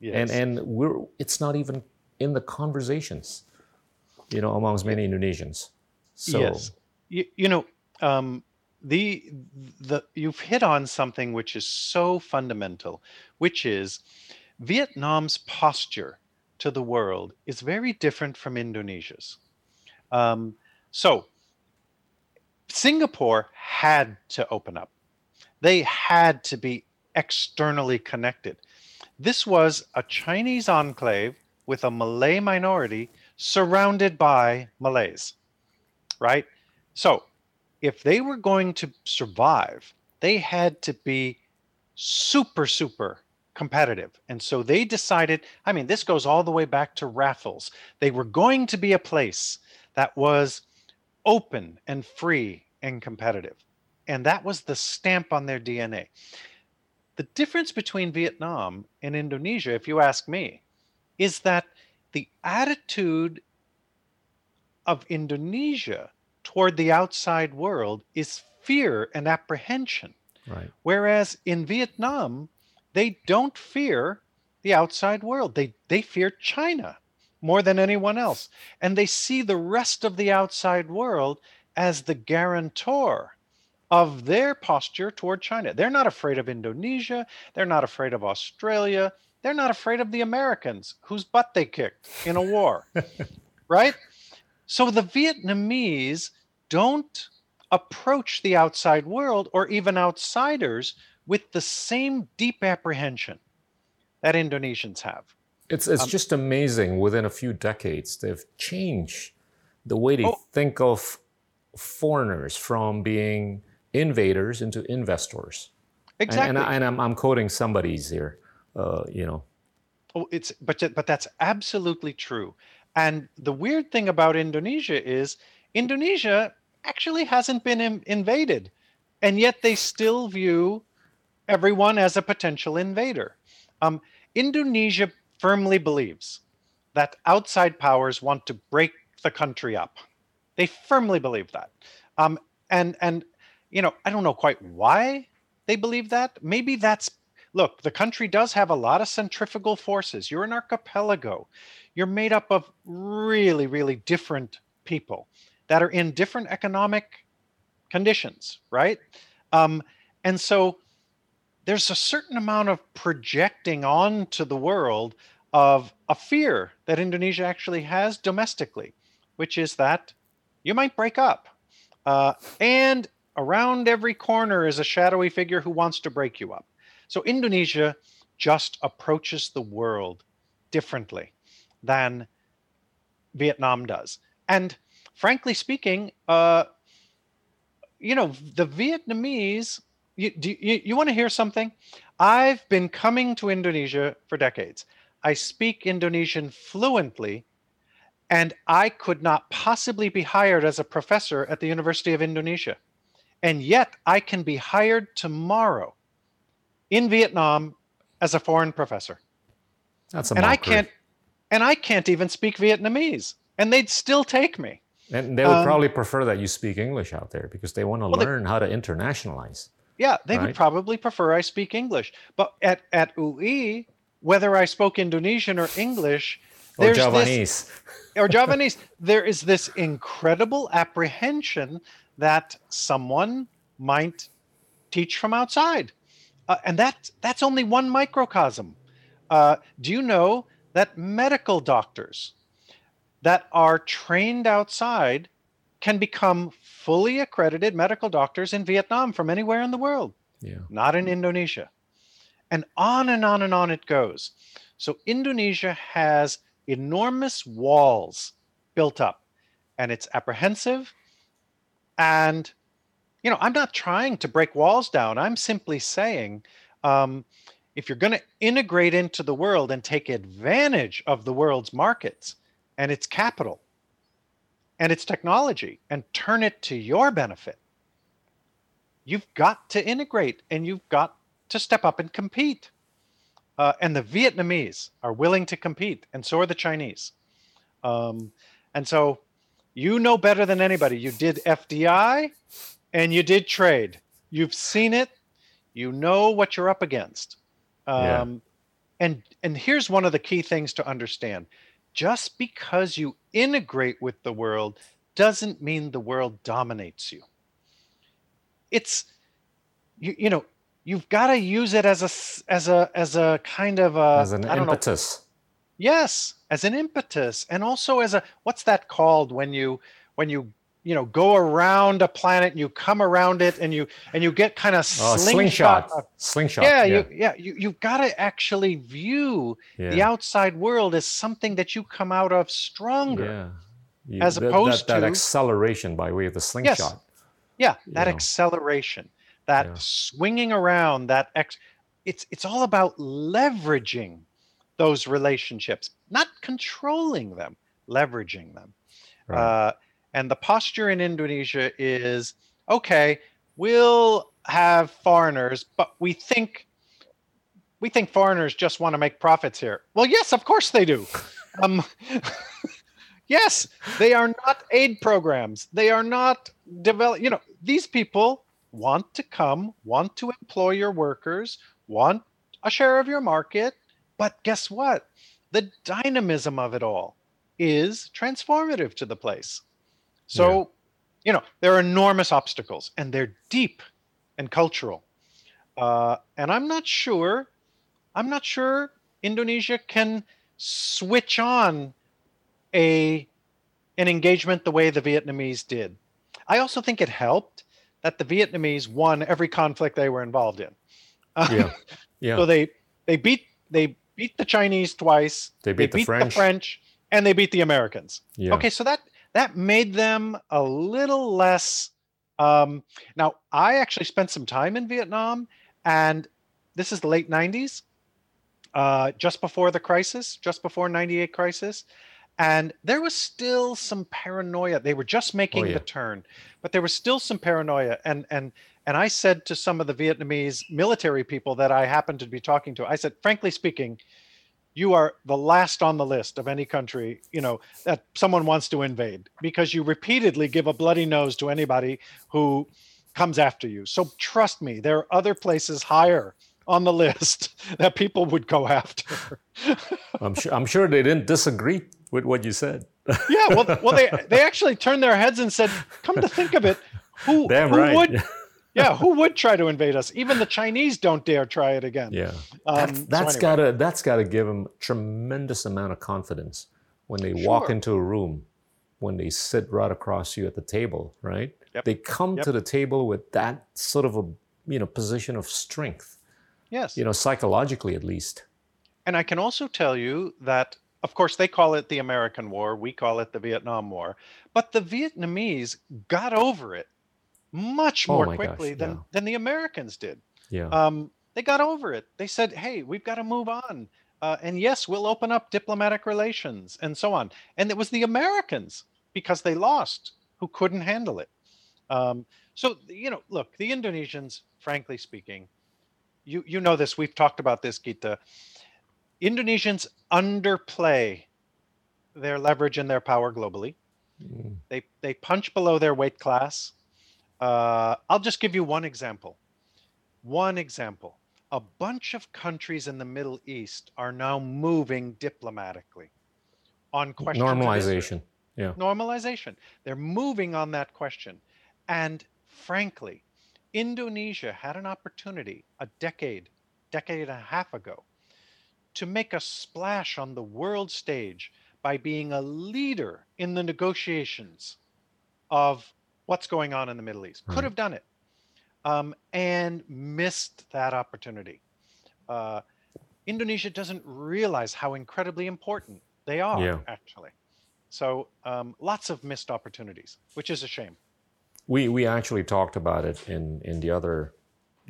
Yes.
And, and we're, it's not even in the conversations, you know, amongst many Indonesians. So,
yes. You, you know, um, the the you've hit on something which is so fundamental, which is Vietnam's posture to the world is very different from Indonesia's. Um, so Singapore had to open up. They had to be externally connected. This was a Chinese enclave with a Malay minority surrounded by Malays, right? So, if they were going to survive, they had to be super, super competitive. And so they decided, I mean, this goes all the way back to Raffles. They were going to be a place that was open and free and competitive. And that was the stamp on their DNA. The difference between Vietnam and Indonesia, if you ask me, is that the attitude of Indonesia toward the outside world is fear and apprehension.
right.
Whereas in Vietnam, they don't fear the outside world. They they fear China more than anyone else. And they see the rest of the outside world as the guarantor of their posture toward China. They're not afraid of Indonesia, they're not afraid of Australia, they're not afraid of the Americans whose butt they kicked in a war. right? So the Vietnamese don't approach the outside world or even outsiders with the same deep apprehension that Indonesians have.
It's, it's
Um,
just amazing within a few decades, they've changed the way they
Oh.
think of foreigners from being invaders into investors.
Exactly.
And, and, I, and I'm, I'm quoting somebody's here, uh, you know.
Oh, it's but but that's absolutely true. And the weird thing about Indonesia is Indonesia actually hasn't been in, invaded, and yet they still view everyone as a potential invader. Um, Indonesia firmly believes that outside powers want to break the country up. They firmly believe that. Um, and and you know, I don't know quite why they believe that. Maybe that's look, the country does have a lot of centrifugal forces. You're an archipelago. You're made up of really, really different people that are in different economic conditions, right? Um, and so there's a certain amount of projecting onto the world of a fear that Indonesia actually has domestically, which is that you might break up. Uh, and around every corner is a shadowy figure who wants to break you up. So Indonesia just approaches the world differently than Vietnam does. And frankly speaking, uh, you know, the Vietnamese, you, do you, you want to hear something? I've been coming to Indonesia for decades. I speak Indonesian fluently, and I could not possibly be hired as a professor at the University of Indonesia. And yet I can be hired tomorrow in Vietnam as a foreign professor.
That's a
and I can't and I can't even speak Vietnamese, and they'd still take me.
And they would um, probably prefer that you speak English out there because they want to well, learn they, how to internationalize.
Yeah, they right? would probably prefer I speak English. But at at UI, whether I spoke Indonesian or English,
or Javanese,
this, or Javanese, there is this incredible apprehension that someone might teach from outside, uh, and that that's only one microcosm. Uh, do you know that medical doctors that are trained outside can become fully accredited medical doctors in Vietnam from anywhere in the world,
yeah.
not in Indonesia. And on and on and on it goes. So Indonesia has enormous walls built up, and it's apprehensive. And, you know, I'm not trying to break walls down. I'm simply saying um, if you're going to integrate into the world and take advantage of the world's markets and its capital and its technology and turn it to your benefit, you've got to integrate and you've got to step up and compete. Uh, and the Vietnamese are willing to compete, and so are the Chinese. Um, and so you know better than anybody. You did FDI and you did trade. You've seen it. You know what you're up against. Um, yeah. And and here's one of the key things to understand: just because you integrate with the world doesn't mean the world dominates you. It's you, you know you've got to use it as a as a as a kind of a
as an impetus.
Know, yes, as an impetus, and also as a what's that called when you when you you know go around a planet and you come around it and you and you get kind of
oh, slingshot slingshot, slingshot
yeah, yeah. you yeah you, you've got to actually view yeah. the outside world as something that you come out of stronger
yeah
you, as opposed
that,
that,
that acceleration by way of the slingshot yes.
yeah that you acceleration know. that yeah. swinging around that ex it's it's all about leveraging those relationships not controlling them leveraging them right. uh, and the posture in Indonesia is okay, we'll have foreigners, but we think we think foreigners just want to make profits here. Well, yes, of course they do. Um, yes, they are not aid programs. They are not develop. You know, these people want to come, want to employ your workers, want a share of your market. But guess what? The dynamism of it all is transformative to the place. So, yeah. you know, there are enormous obstacles and they're deep and cultural. Uh, and I'm not sure, I'm not sure Indonesia can switch on a an engagement the way the Vietnamese did. I also think it helped that the Vietnamese won every conflict they were involved in.
Yeah, yeah.
so they they beat they beat the Chinese twice.
They beat,
they
beat the, French.
the French, and they beat the Americans.
Yeah.
Okay, so that that made them a little less Um, now, I actually spent some time in Vietnam, and this is the late 90s, uh, just before the crisis, just before 98 crisis. And there was still some paranoia. They were just making oh, yeah. the turn, but there was still some paranoia. And and and I said to some of the Vietnamese military people that I happened to be talking to, I said, frankly speaking, you are the last on the list of any country you know that someone wants to invade because you repeatedly give a bloody nose to anybody who comes after you. So trust me there are other places higher on the list that people would go after.
I'm sure i'm sure they didn't disagree with what you said.
Yeah well well they they actually turned their heads and said come to think of it who, Damn who right. would yeah, who would try to invade us? Even the Chinese don't dare try it again.
Yeah, um, that's, that's so anyway. gotta that's gotta give them tremendous amount of confidence when they sure. walk into a room, when they sit right across you at the table, right? Yep. They come yep. to the table with that sort of a you know position of strength.
Yes.
You know, psychologically at least.
And I can also tell you that of course, they call it the American War. We call it the Vietnam War. But the Vietnamese got over it much oh more oh quickly gosh, than yeah. than the Americans did.
Yeah.
Um, they got over it. They said, "Hey, we've got to move on." Uh, and yes, we'll open up diplomatic relations and so on. And it was the Americans because they lost who couldn't handle it. Um, so you know, look, the Indonesians, frankly speaking, you you know this. We've talked about this, Gita. Indonesians underplay their leverage and their power globally. Mm. They they punch below their weight class. Uh, I'll just give you one example. One example. A bunch of countries in the Middle East are now moving diplomatically on questions.
Normalization. Yeah.
Normalization. They're moving on that question. And frankly, Indonesia had an opportunity a decade, decade and a half ago to make a splash on the world stage by being a leader in the negotiations of what's going on in the Middle East. Could hmm. have done it, um, and missed that opportunity. Uh, Indonesia doesn't realize how incredibly important they are, yeah. actually. So um, lots of missed opportunities, which is a shame.
We we actually talked about it in in the other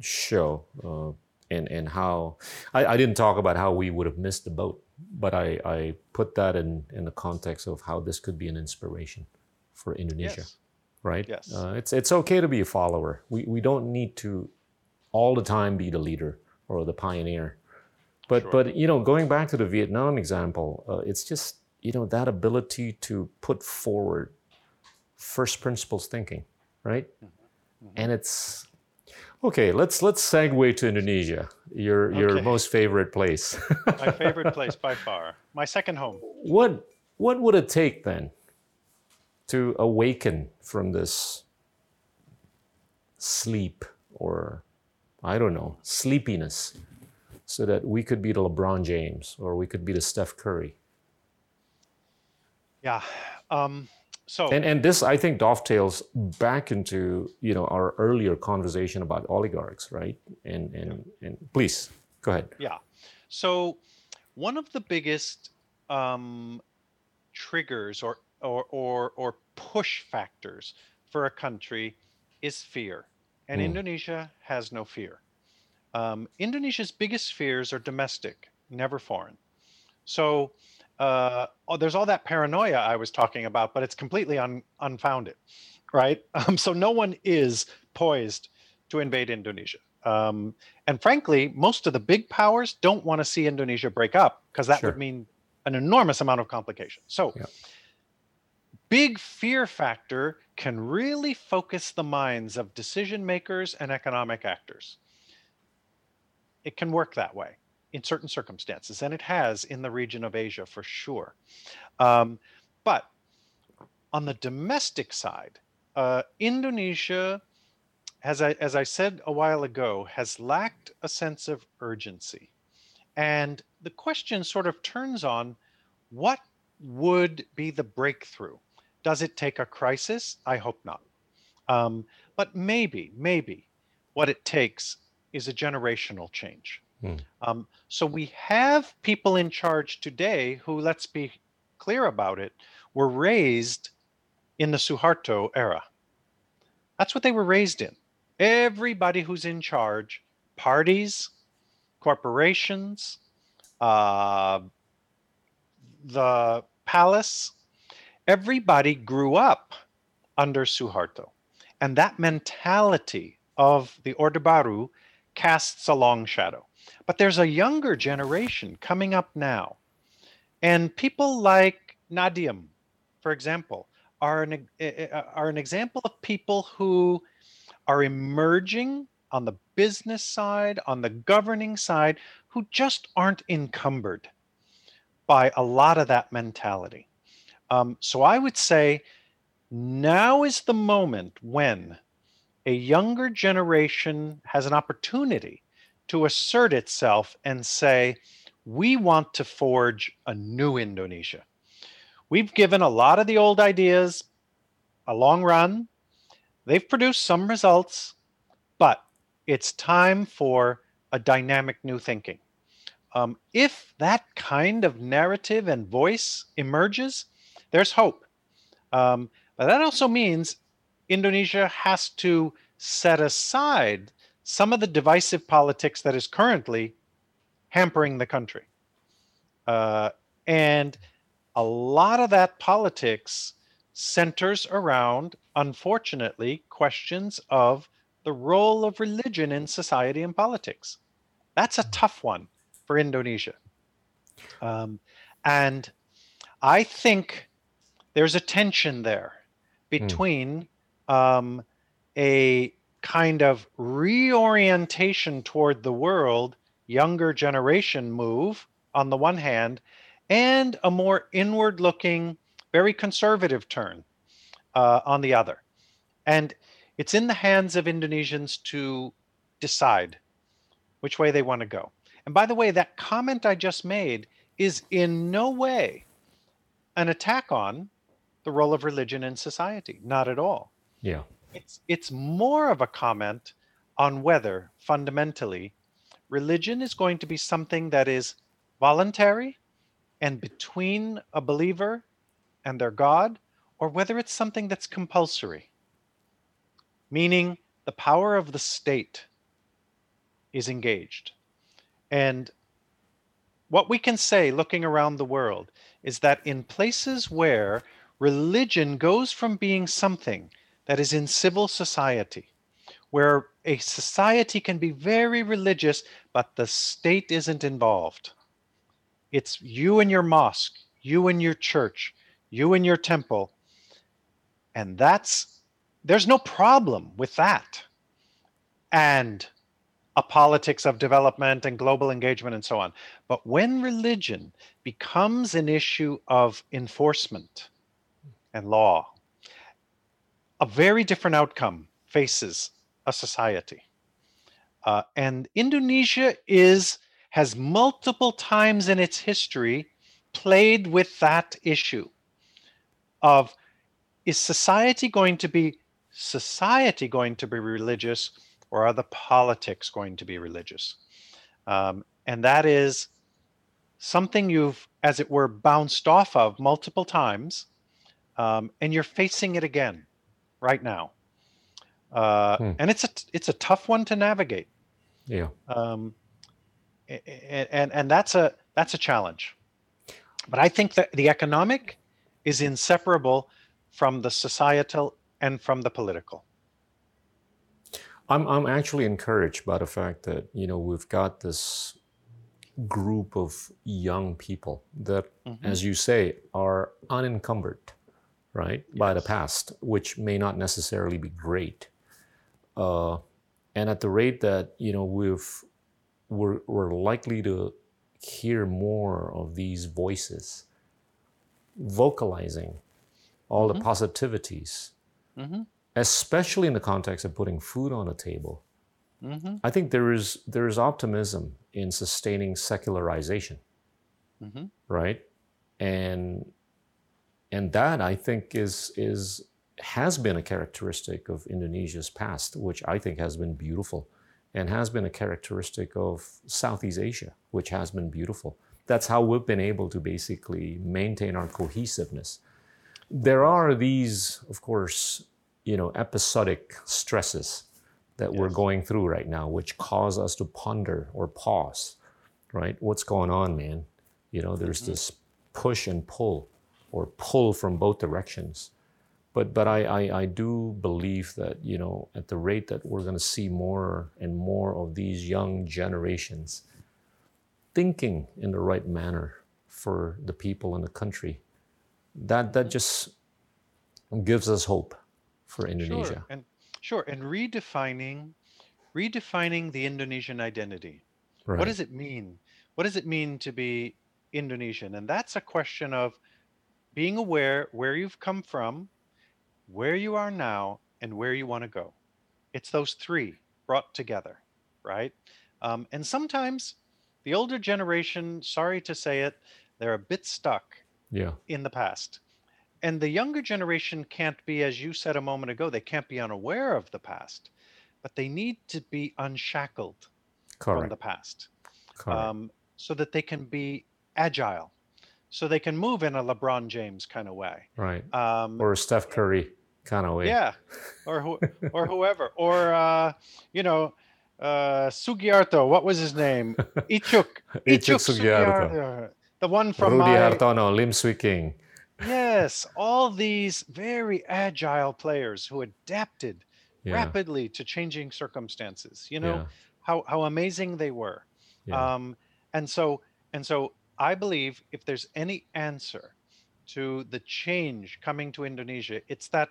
show, uh, and and how I, I didn't talk about how we would have missed the boat, but I I put that in in the context of how this could be an inspiration for Indonesia. Yes right?
Yes.
Uh, it's it's okay to be a follower. We we don't need to all the time be the leader or the pioneer. But sure. but you know, going back to the Vietnam example, uh, it's just you know that ability to put forward first principles thinking, right? Mm-hmm. Mm-hmm. And it's okay. Let's let's segue to Indonesia, your okay. your most favorite place.
My favorite place by far. My second home.
What what would it take then to awaken from this sleep or I don't know, sleepiness so that we could be the LeBron James or we could be the Steph Curry.
Yeah. Um, so
and, and this I think dovetails back into you know our earlier conversation about oligarchs, right? And and and please go ahead.
Yeah. So one of the biggest um, triggers or or, or, or push factors for a country is fear. And mm. Indonesia has no fear. Um, Indonesia's biggest fears are domestic, never foreign. So uh, oh, there's all that paranoia I was talking about, but it's completely un, unfounded, right? Um, so no one is poised to invade Indonesia. Um, and frankly, most of the big powers don't want to see Indonesia break up because that sure. would mean an enormous amount of complication. So yeah big fear factor can really focus the minds of decision makers and economic actors. It can work that way in certain circumstances, and it has in the region of Asia for sure. Um, but on the domestic side, uh, Indonesia, as I, as I said a while ago, has lacked a sense of urgency. And the question sort of turns on what would be the breakthrough? Does it take a crisis? I hope not. Um, but maybe, maybe what it takes is a generational change. Mm. Um, so we have people in charge today who, let's be clear about it, were raised in the Suharto era. That's what they were raised in. Everybody who's in charge, parties, corporations, uh, the palace, everybody grew up under Suharto. And that mentality of the Orde Baru casts a long shadow. But there's a younger generation coming up now. And people like Nadiem, for example, are an, uh, are an example of people who are emerging on the business side, on the governing side, who just aren't encumbered by a lot of that mentality. Um, so I would say now is the moment when a younger generation has an opportunity to assert itself and say, we want to forge a new Indonesia. We've given a lot of the old ideas a long run. They've produced some results, but it's time for a dynamic new thinking. Um, if that kind of narrative and voice emerges, there's hope. Um, but that also means Indonesia has to set aside some of the divisive politics that is currently hampering the country. Uh, and a lot of that politics centers around, unfortunately, questions of the role of religion in society and politics. That's a tough one for Indonesia. Um, and I think there's a tension there between mm. um, a kind of reorientation toward the world, younger generation move on the one hand, and a more inward looking, very conservative turn uh, on the other. And it's in the hands of Indonesians to decide which way they want to go. And by the way, that comment I just made is in no way an attack on the role of religion in society. Not at all.
Yeah.
It's it's more of a comment on whether fundamentally religion is going to be something that is voluntary and between a believer and their God, or whether it's something that's compulsory, meaning the power of the state is engaged. And what we can say looking around the world is that in places where religion goes from being something that is in civil society, where a society can be very religious, but the state isn't involved. It's you and your mosque, you and your church, you and your temple. And that's, there's no problem with that. And a politics of development and global engagement and so on. But when religion becomes an issue of enforcement and law, a very different outcome faces a society. Uh, and Indonesia is has multiple times in its history played with that issue of is society going to be society going to be religious or are the politics going to be religious? Um, and that is something you've, as it were, bounced off of multiple times, um, and you're facing it again right now. Uh, hmm. And it's a it's a tough one to navigate.
Yeah. Um,
and, and and that's a that's a challenge. But I think that the economic is inseparable from the societal and from the political.
I'm, I'm actually encouraged by the fact that, you know, we've got this group of young people that, mm-hmm. as you say, are unencumbered, right, yes. by the past, which may not necessarily be great. Uh, and at the rate that, you know, we've, we're, we're likely to hear more of these voices vocalizing all mm-hmm. the positivities. Mm-hmm especially in the context of putting food on a table, mm-hmm. I think there is there is optimism in sustaining secularization, mm-hmm. right? And and that I think is is has been a characteristic of Indonesia's past, which I think has been beautiful, and has been a characteristic of Southeast Asia, which has been beautiful. That's how we've been able to basically maintain our cohesiveness. There are these, of course, you know, episodic stresses that yes. we're going through right now, which cause us to ponder or pause, right? What's going on, man? You know, there's mm-hmm. this push and pull, or pull from both directions. But but I, I, I do believe that you know at the rate that we're going to see more and more of these young generations thinking in the right manner for the people in the country, that that just gives us hope for Indonesia.
Sure. And sure, and redefining redefining the Indonesian identity. Right. What does it mean? What does it mean to be Indonesian? And that's a question of being aware where you've come from, where you are now, and where you want to go. It's those three brought together, right? Um, and sometimes the older generation, sorry to say it, they're a bit stuck
yeah.
in the past. And the younger generation can't be, as you said a moment ago, they can't be unaware of the past, but they need to be unshackled Correct. from the past um, so that they can be agile, so they can move in a LeBron James kind of way.
Right. Um, or Steph Curry kind of way.
Yeah. Or, who, or whoever. Or, uh, you know, uh, Sugiarto, what was his name? Icuk.
Icuk, Sugiarto. Sugiarto.
The one from
Rudy
my...
Hartono, Liem Swie King.
Yes, all these very agile players who adapted yeah. rapidly to changing circumstances. You know yeah. how how amazing they were. Yeah. Um, and so and so I believe if there's any answer to the change coming to Indonesia, it's that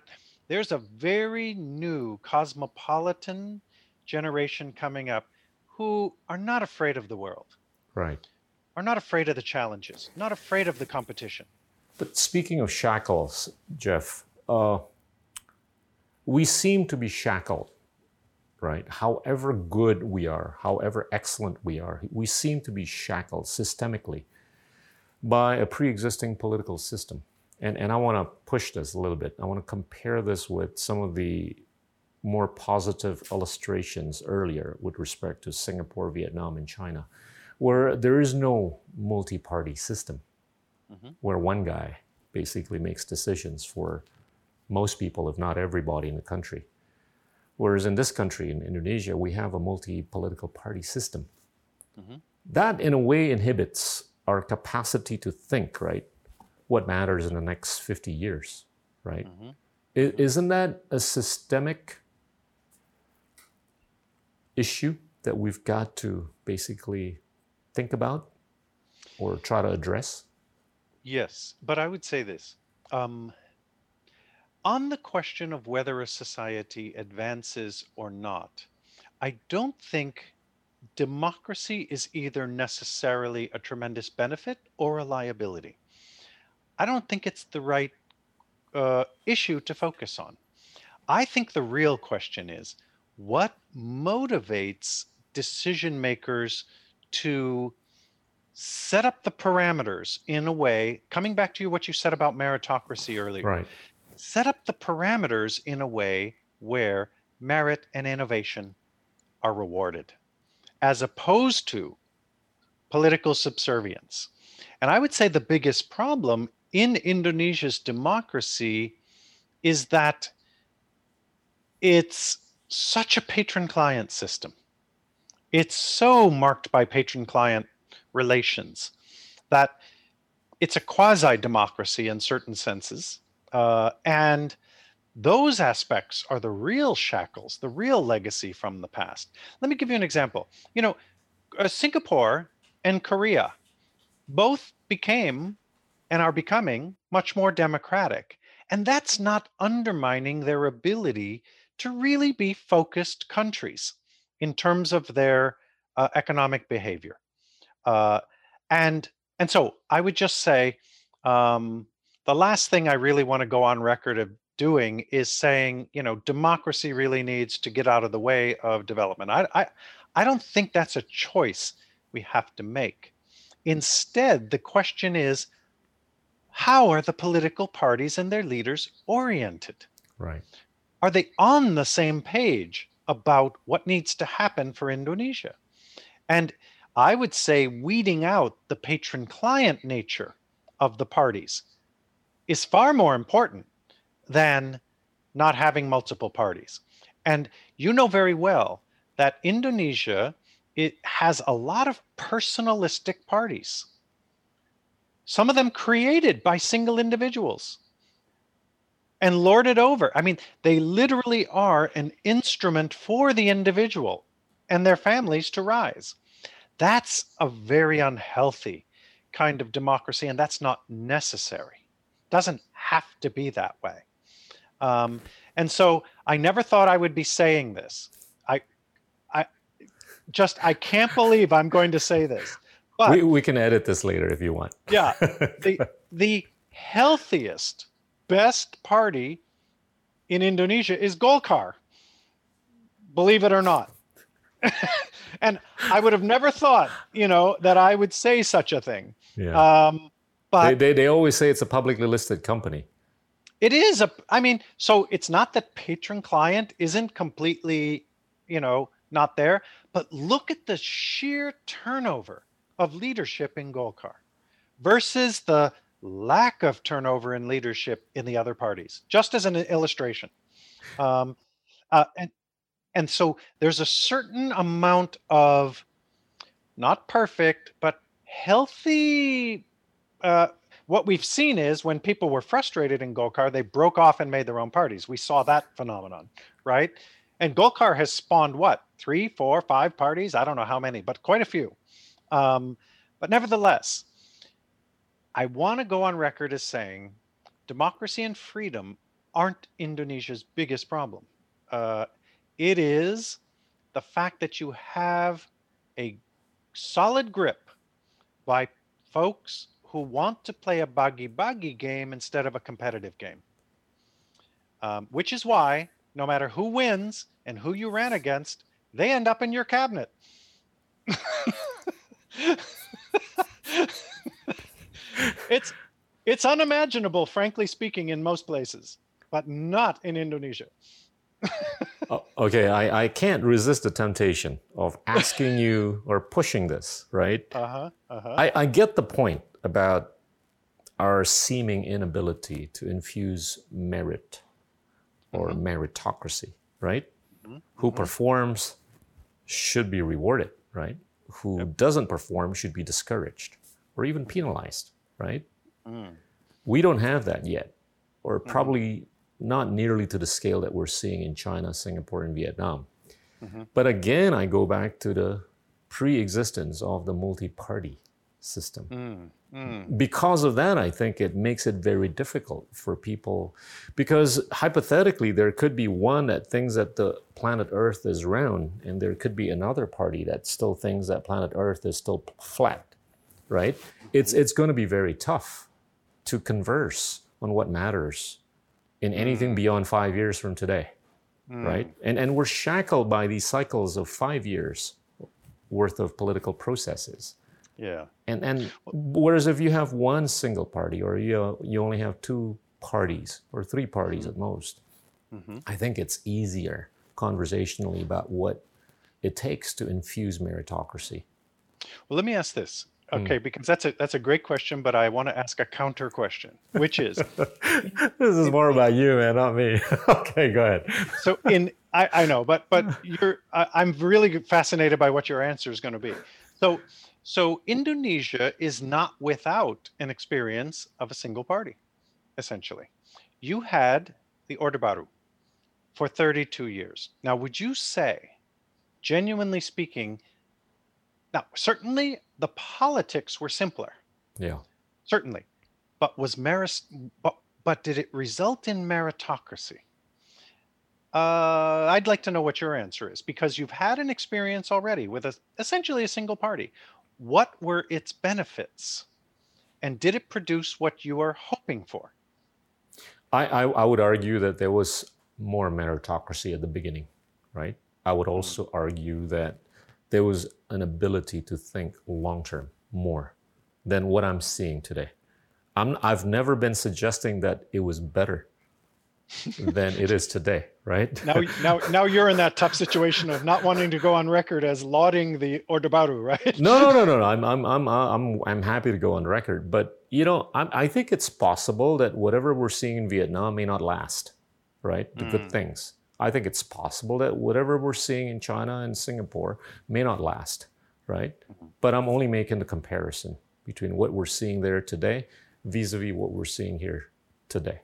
there's a very new cosmopolitan generation coming up who are not afraid of the world.
Right.
Are not afraid of the challenges, not afraid of the competition.
But speaking of shackles, Jeff, uh, we seem to be shackled, right? However good we are, however excellent we are, we seem to be shackled systemically by a pre existing political system. And, and I want to push this a little bit. I want to compare this with some of the more positive illustrations earlier with respect to Singapore, Vietnam, and China, where there is no multi party system mm-hmm. where one guy basically makes decisions for most people, if not everybody in the country. Whereas in this country, in Indonesia, we have a multi political party system. Mm-hmm. That, in a way, inhibits our capacity to think, right? What matters in the next 50 years, right? Mm-hmm. Isn't that a systemic issue that we've got to basically think about or try to address?
Yes, but I would say this. Um, on the question of whether a society advances or not, I don't think democracy is either necessarily a tremendous benefit or a liability. I don't think it's the right uh, issue to focus on. I think the real question is what motivates decision makers to set up the parameters in a way, coming back to you, what you said about meritocracy earlier.
Right.
Set up the parameters in a way where merit and innovation are rewarded, as opposed to political subservience. And I would say the biggest problem in Indonesia's democracy is that it's such a patron client system. It's so marked by patron client relations that it's a quasi democracy in certain senses. Uh, and those aspects are the real shackles, the real legacy from the past. Let me give you an example. You know, uh, Singapore and Korea both became and are becoming much more democratic. And that's not undermining their ability to really be focused countries in terms of their uh, economic behavior. Uh, and and so I would just say um, the last thing I really want to go on record of doing is saying, you know, democracy really needs to get out of the way of development. I, I, I don't think that's a choice we have to make. Instead, the question is, how are the political parties and their leaders oriented?
Right.
Are they on the same page about what needs to happen for Indonesia? And I would say weeding out the patron client nature of the parties is far more important than not having multiple parties. And you know very well that Indonesia it has a lot of personalistic parties. Some of them created by single individuals and lorded over. I mean, they literally are an instrument for the individual and their families to rise. That's a very unhealthy kind of democracy, and that's not necessary. It Doesn't have to be that way. Um, and so I never thought I would be saying this. I, I just I can't believe I'm going to say this.
But we, we can edit this later if you want.
yeah, the the healthiest, best party in Indonesia is Golkar. Believe it or not. and I would have never thought, you know, that I would say such a thing.
Yeah.
Um, but
they, they, they always say it's a publicly listed company.
It is a. I mean, so it's not that patron client isn't completely, you know, not there, but look at the sheer turnover of leadership in Golkar versus the lack of turnover in leadership in the other parties. Just as an illustration, um, uh, and and so there's a certain amount of not perfect but healthy uh, what we've seen is when people were frustrated in Golkar, they broke off and made their own parties. We saw that phenomenon, right? And Golkar has spawned what three, four, five parties? I don't know how many, but quite a few. Um, but nevertheless, I want to go on record as saying democracy and freedom aren't Indonesia's biggest problem. Uh, it is the fact that you have a solid grip by folks who want to play a bagi-bagi game instead of a competitive game. Um, which is why, no matter who wins and who you ran against, they end up in your cabinet. it's it's unimaginable, frankly speaking, in most places, but not in Indonesia.
oh, okay, I, I can't resist the temptation of asking you or pushing this, right?
Uh-huh. Uh-huh.
I, I get the point about our seeming inability to infuse merit or mm-hmm. meritocracy, right? Mm-hmm. Who mm-hmm. performs should be rewarded, right? Who yep. doesn't perform should be discouraged or even penalized, right? Mm. We don't have that yet, or mm-hmm. probably not nearly to the scale that we're seeing in China, Singapore, and Vietnam. Mm-hmm. But again, I go back to the pre existence of the multi party system. Mm. Mm. Because of that, I think it makes it very difficult for people. Because hypothetically, there could be one that thinks that the planet Earth is round, and there could be another party that still thinks that planet Earth is still flat, right? It's, it's going to be very tough to converse on what matters in anything mm. beyond five years from today, mm. right? And, and we're shackled by these cycles of five years worth of political processes.
Yeah.
And and whereas if you have one single party or you you only have two parties or three parties mm-hmm. at most, mm-hmm. I think it's easier conversationally about what it takes to infuse meritocracy.
Well, let me ask this. Hmm. Okay, mm. because that's a that's a great question, but I want to ask a counter question, which is
this is more about you, man, not me. okay, go ahead.
so in I, I know, but but you're I, I'm really fascinated by what your answer is going to be. So so Indonesia is not without an experience of a single party, essentially. You had the Orde Baru for 32 years. Now, would you say, genuinely speaking, now certainly the politics were simpler.
Yeah.
Certainly. But was merit but, but did it result in meritocracy? Uh, I'd like to know what your answer is because you've had an experience already with a, essentially a single party what were its benefits? And did it produce what you were hoping for?
I, I, I would argue that there was more meritocracy at the beginning, right? I would also mm. argue that there was an ability to think long term more than what I'm seeing today. I'm, I've never been suggesting that it was better than it is today, right?
now, now, now you're in that tough situation of not wanting to go on record as lauding the Orde Baru, right?
no, no, no, no, no. I'm, I'm, I'm, I'm, I'm happy to go on record, but you know, I, I think it's possible that whatever we're seeing in Vietnam may not last. right? The mm. good things. I think it's possible that whatever we're seeing in China and Singapore may not last, right? Mm-hmm. But I'm only making the comparison between what we're seeing there today vis-a-vis what we're seeing here today.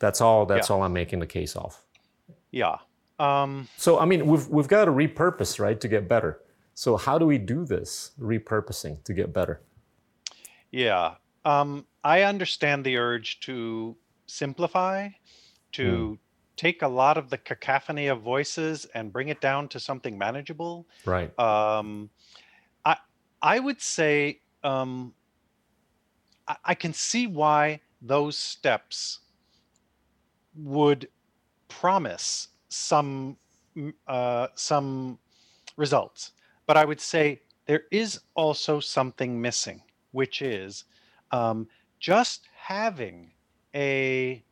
That's all. That's yeah. all I'm making the case of.
Yeah. Um,
so I mean, we've we've got to repurpose, right, to get better. So how do we do this repurposing to get better?
Yeah. Um, I understand the urge to simplify, to mm. take a lot of the cacophony of voices and bring it down to something manageable.
Right.
Um, I I would say um, I, I can see why those steps would promise some uh, some results, but I would say there is also something missing, which is um, just having a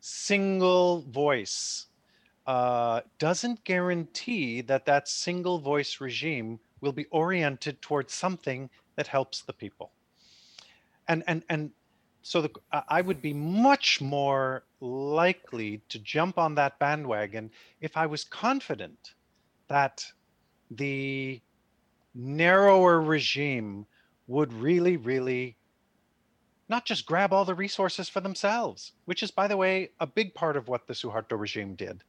single voice uh, doesn't guarantee that that single voice regime will be oriented towards something that helps the people. And and and so the, I would be much more likely to jump on that bandwagon if I was confident that the narrower regime would really, really not just grab all the resources for themselves, which is, by the way, a big part of what the Suharto regime did,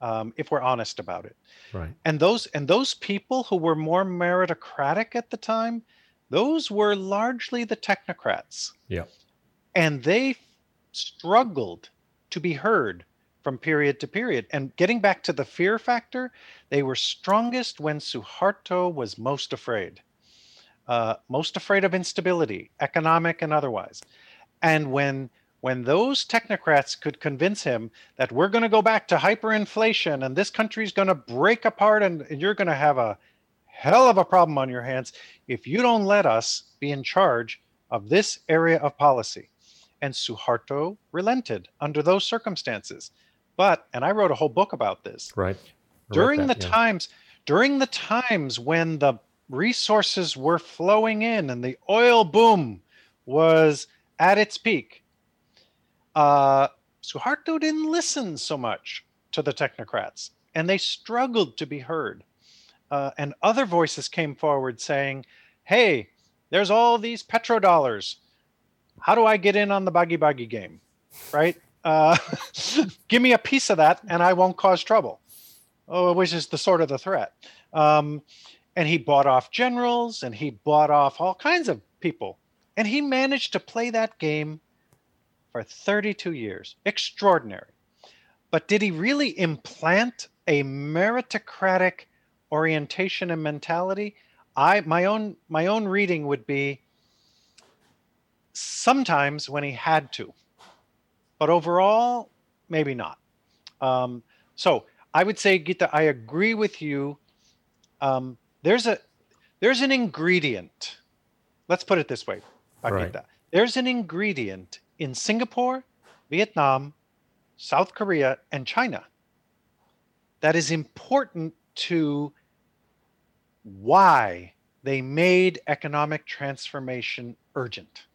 um, if we're honest about it.
Right.
And those and those people who were more meritocratic at the time, those were largely the technocrats.
Yeah.
And they struggled to be heard from period to period. And getting back to the fear factor, they were strongest when Suharto was most afraid uh, most afraid of instability, economic and otherwise. And when when those technocrats could convince him that we're going to go back to hyperinflation and this country's going to break apart and, and you're going to have a hell of a problem on your hands if you don't let us be in charge of this area of policy. And Suharto relented under those circumstances. But, and I wrote a whole book about this.
Right.
during that, the yeah. times, during the times when the resources were flowing in and the oil boom was at its peak. Uh, Suharto didn't listen so much to the technocrats, and they struggled to be heard. Uh, and other voices came forward saying, "Hey, there's all these petrodollars. How do I get in on the bagi bagi game? Right? Uh, give me a piece of that, and I won't cause trouble." Oh, which is the sort of the threat. Um, and he bought off generals and he bought off all kinds of people. And he managed to play that game for 32 years. Extraordinary. But did he really implant a meritocratic orientation and mentality? I my own my own reading would be sometimes when he had to, but overall maybe not. Um, so I would say, Gita, I agree with you. Um, there's a there's an ingredient. Let's put it this way, Right. There's an ingredient in Singapore, Vietnam, South Korea, and China that is important to why they made economic transformation urgent.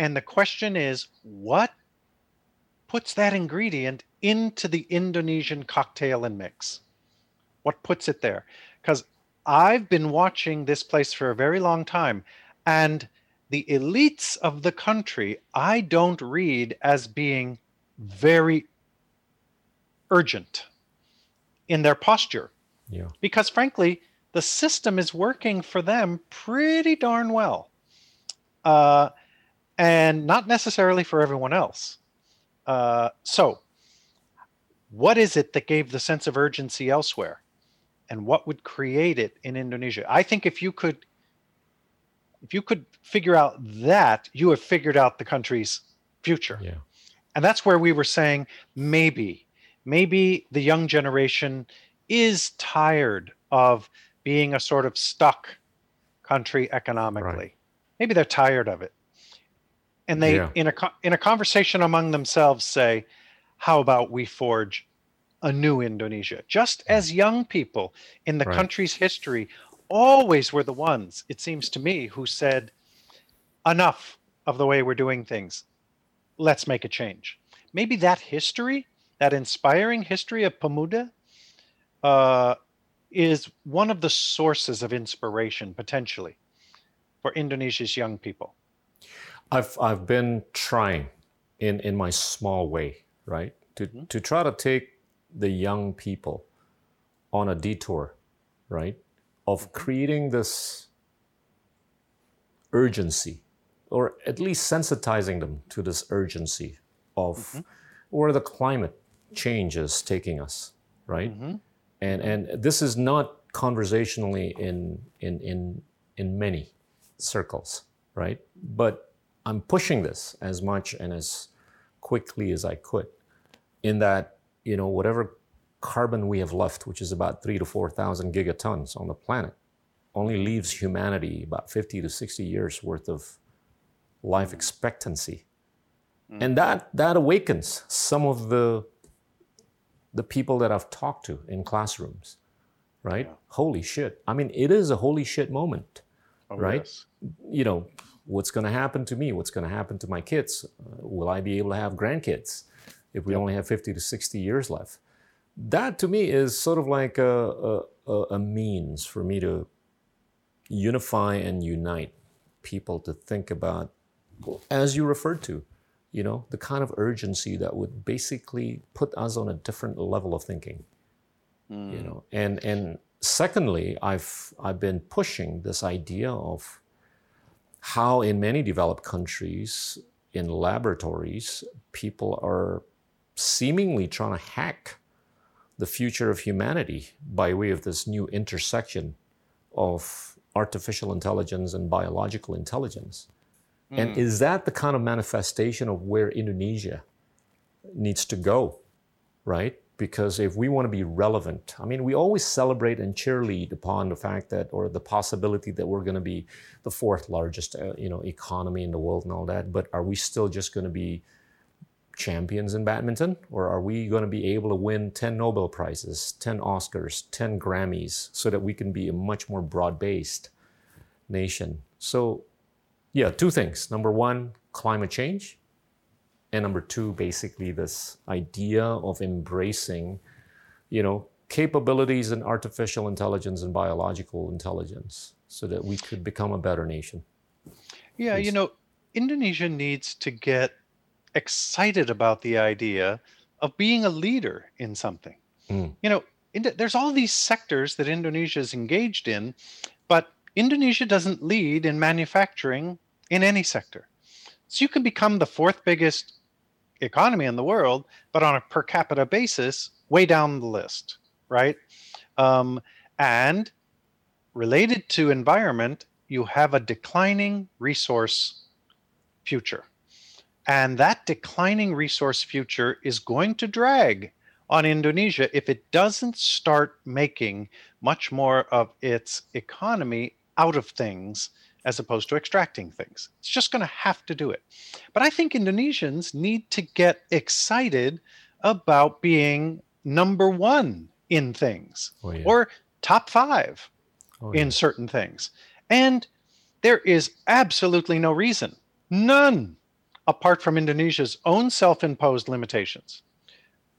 And the question is what puts that ingredient into the Indonesian cocktail and mix? What puts it there? because I've been watching this place for a very long time, and the elites of the country I don't read as being very urgent in their posture.
Yeah.
Because frankly, the system is working for them pretty darn well. Uh, and not necessarily for everyone else. Uh, so, what is it that gave the sense of urgency elsewhere? and what would create it in Indonesia. I think if you could if you could figure out that, you have figured out the country's future.
Yeah.
And that's where we were saying maybe maybe the young generation is tired of being a sort of stuck country economically. Right. Maybe they're tired of it. And they yeah. in a in a conversation among themselves say, how about we forge a new Indonesia, just as young people in the right. country's history always were the ones, it seems to me, who said, enough of the way we're doing things. Let's make a change. maybe that history, that inspiring history of Pemuda, uh, is one of the sources of inspiration potentially for Indonesia's young people.
I've I've been trying in in my small way, right, to mm-hmm. to try to take the young people on a detour, right, of mm-hmm. creating this urgency, or at least sensitizing them to this urgency of mm-hmm. where the climate change is taking us, right? Mm-hmm. And and this is not conversationally in in in in many circles, right? But I'm pushing this as much and as quickly as I could, in that you know whatever carbon we have left, which is about three to four thousand gigatons on the planet, only leaves humanity about 50 to 60 years worth of life expectancy. Mm. And that, that awakens some of the, the people that I've talked to in classrooms, right? Yeah. Holy shit. I mean, it is a holy shit moment, oh, right? Yes. You know, what's going to happen to me? What's going to happen to my kids? Uh, will I be able to have grandkids if we only have 50 to 60 years left? That to me is sort of like a, a, a means for me to unify and unite people to think about, as you referred to, you know, the kind of urgency that would basically put us on a different level of thinking. Mm. You know, and and secondly, I've I've been pushing this idea of how in many developed countries in laboratories people are seemingly trying to hack the future of humanity by way of this new intersection of artificial intelligence and biological intelligence. Mm. And is that the kind of manifestation of where Indonesia needs to go, right? Because if we want to be relevant, I mean, we always celebrate and cheerlead upon the fact that, or the possibility that we're going to be the fourth largest, uh, you know, economy in the world and all that. But are we still just going to be champions in badminton, or are we going to be able to win 10 Nobel Prizes, 10 Oscars, 10 Grammys, so that we can be a much more broad based nation? So, yeah, two things. Number one, climate change. And number two, basically, this idea of embracing, you know, capabilities in artificial intelligence and biological intelligence so that we could become a better nation.
Yeah, Please. you know, Indonesia needs to get excited about the idea of being a leader in something. Mm. You know, there's all these sectors that Indonesia is engaged in, but Indonesia doesn't lead in manufacturing in any sector. So you can become the fourth biggest economy in the world, but on a per capita basis, way down the list, right? Um, and related to environment, you have a declining resource future. And that declining resource future is going to drag on Indonesia if it doesn't start making much more of its economy out of things as opposed to extracting things. It's just going to have to do it. But I think Indonesians need to get excited about being number one in things oh, yeah. or top five oh, in yeah. certain things. And there is absolutely no reason, none apart from Indonesia's own self imposed limitations.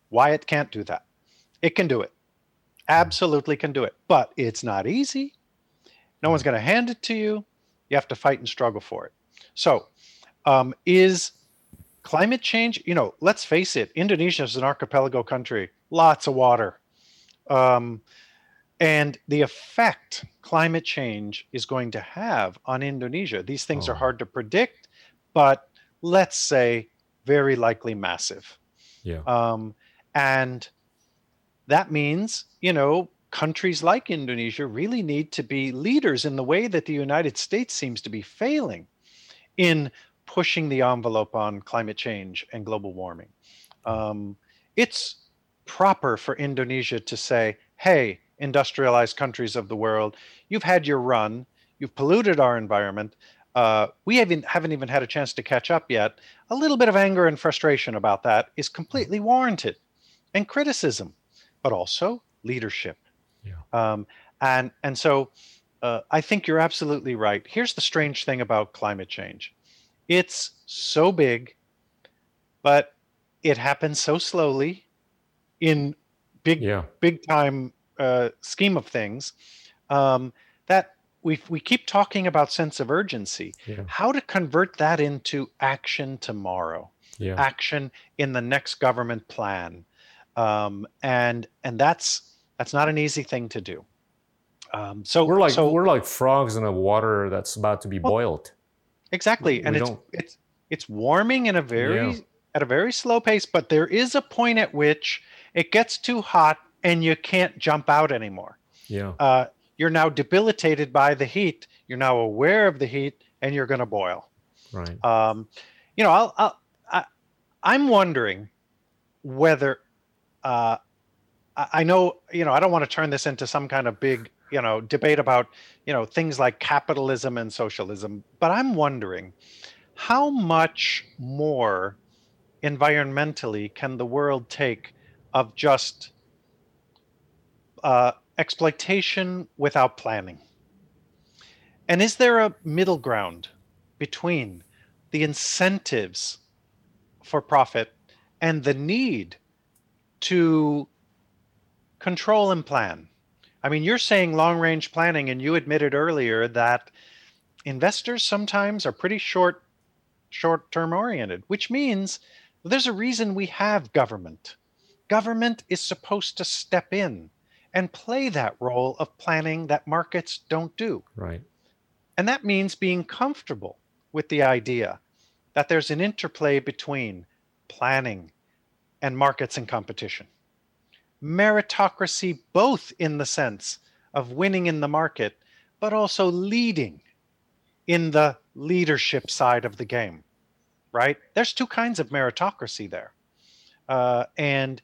Why it can't do that. It can do it. Absolutely can do it. But it's not easy. No one's mm. going to hand it to you. You have to fight and struggle for it. So, um, is climate change, you know, let's face it, Indonesia is an archipelago country, lots of water. Um, and the effect climate change is going to have on Indonesia. These things oh. are hard to predict, but let's say very likely massive.
Yeah.
Um, and that means, you know, countries like Indonesia really need to be leaders in the way that the United States seems to be failing in pushing the envelope on climate change and global warming. Um, it's proper for Indonesia to say, hey, industrialized countries of the world, you've had your run, you've polluted our environment uh, we haven't haven't even had a chance to catch up yet. A little bit of anger and frustration about that is completely warranted, and criticism, but also leadership. Um, and and so uh, I think you're absolutely right. Here's the strange thing about climate change: it's so big, but it happens so slowly in big
Yeah.
big time uh, scheme of things um, that we we keep talking about sense of urgency.
Yeah.
How to convert that into action tomorrow,
Yeah.
action in the next government plan, um, and and that's that's not an easy thing to do. Um, so
We're like
so
we're like frogs in a water that's about to be
Well,
boiled.
exactly, and
we
it's it's it's warming in a very
Yeah.
at a very slow pace, but there is a point at which it gets too hot and you can't jump out anymore.
Yeah.
uh, you're now debilitated by the heat. You're now aware of the heat, and you're going to boil.
Right.
Um, you know, I'll, I'll, I, I'm wondering whether uh, I know. You know, I don't want to turn this into some kind of big, you know, debate about you know things like capitalism and socialism, but I'm wondering how much more environmentally can the world take of just uh, exploitation without planning? And is there a middle ground between the incentives for profit and the need to control and plan? I mean, you're saying long range planning, and you admitted earlier that investors sometimes are pretty short short term oriented, which means there's a reason we have government. Government is supposed to step in and play that role of planning that markets don't do.
Right.
And that means being comfortable with the idea that there's an interplay between planning and markets and competition. Meritocracy, both in the sense of winning in the market, but also leading in the leadership side of the game, right? There's two kinds of meritocracy there. Uh, and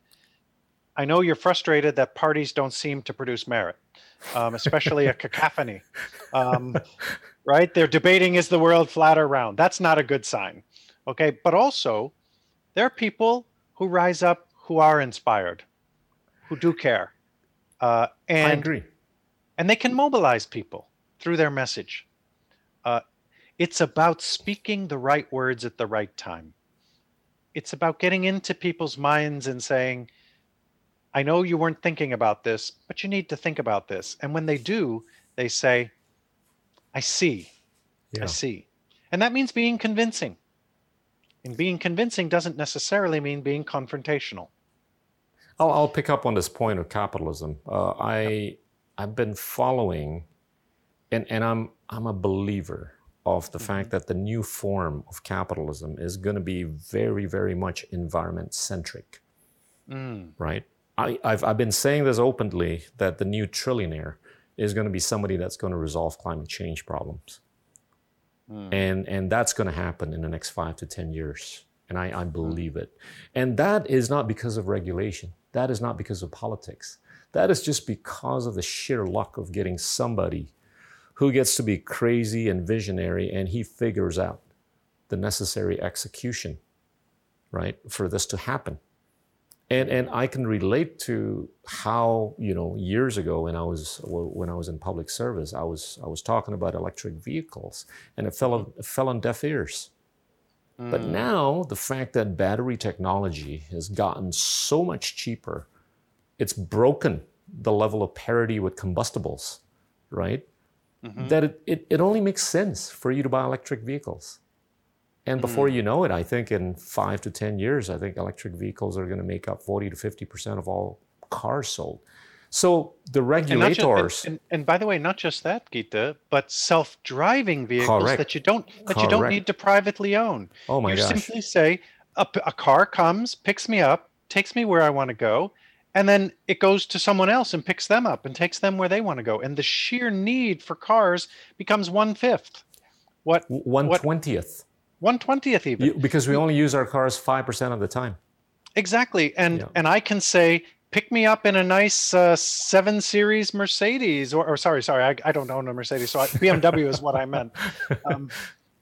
I know you're frustrated that parties don't seem to produce merit, um, especially a cacophony. Um, right? They're debating is the world flat or round? That's not a good sign. Okay. But also, there are people who rise up who are inspired, who do care. Uh,
I
and
agree.
and they can mobilize people through their message. Uh, it's about speaking the right words at the right time. It's about getting into people's minds and saying, I know you weren't thinking about this, but you need to think about this. And when they do, they say, I see,
Yeah.
I see. And that means being convincing. And being convincing doesn't necessarily mean being confrontational.
I'll, I'll pick up on this point of capitalism. Uh, I I've been following, and and I'm I'm a believer of the fact that the new form of capitalism is going to be very very much environment centric,
Mm,
right? I, I've I've been saying this openly that the new trillionaire is going to be somebody that's going to resolve climate change problems,
mm.
and and that's going to happen in the next five to ten years and I, I believe it. And that is not because of regulation that is not because of politics. That is just because of the sheer luck of getting somebody who gets to be crazy and visionary and he figures out the necessary execution right for this to happen. And and I can relate to how you know years ago when I was when I was in public service I was I was talking about electric vehicles and it fell it fell on deaf ears but
Mm.
now the fact that battery technology has gotten so much cheaper, it's broken the level of parity with combustibles, right?
Mhm.
That it, it, it only makes sense for you to buy electric vehicles. And before you know it, I think in five to 10 years, I think electric vehicles are going to make up 40 to 50% of all cars sold. So the
not and-
regulators,
and, and by the way, not just that, Gita, but self-driving vehicles
Correct.
that you don't that you don't need to privately own.
oh my
you
gosh.
simply say a car comes, picks me up, takes me where I want to go, and then it goes to someone else and picks them up and takes them where they want to go. And the sheer need for cars becomes one fifth, what
one twentieth?
One twentieth even.
because we only use our cars five percent of the time.
Exactly. And
Yeah.
and I can say, pick me up in a nice uh, seven series Mercedes, or, or sorry, sorry, I, I don't own a Mercedes, so I, BMW is what I meant. Um,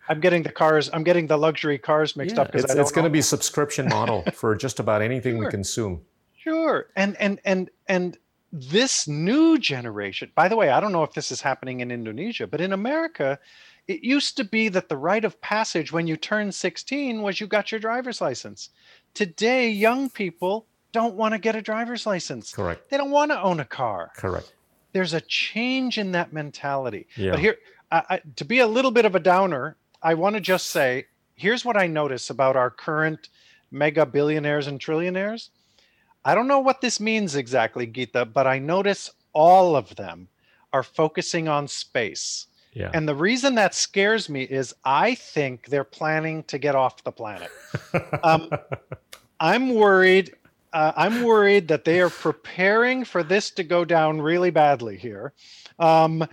I'm getting the cars, I'm getting the luxury cars mixed
Yeah,
up because
it's, it's going to be subscription model for just about anything we consume.
Sure. And and and and this new generation, by the way, I don't know if this is happening in Indonesia, but in America, it used to be that the rite of passage when you turned 16 was you got your driver's license. today young people don't want to get a driver's license.
Correct.
They don't want to own a car.
Correct.
There's a change in that mentality.
Yeah.
But here, I, I, to be a little bit of a downer, I want to just say here's what I notice about our current mega billionaires and trillionaires. I don't know what this means exactly, Gita, but I notice all of them are focusing on space.
Yeah.
And the reason that scares me is I think they're planning to get off the planet. Um, I'm worried. Uh, I'm worried that they are preparing for this to go down really badly here. Um,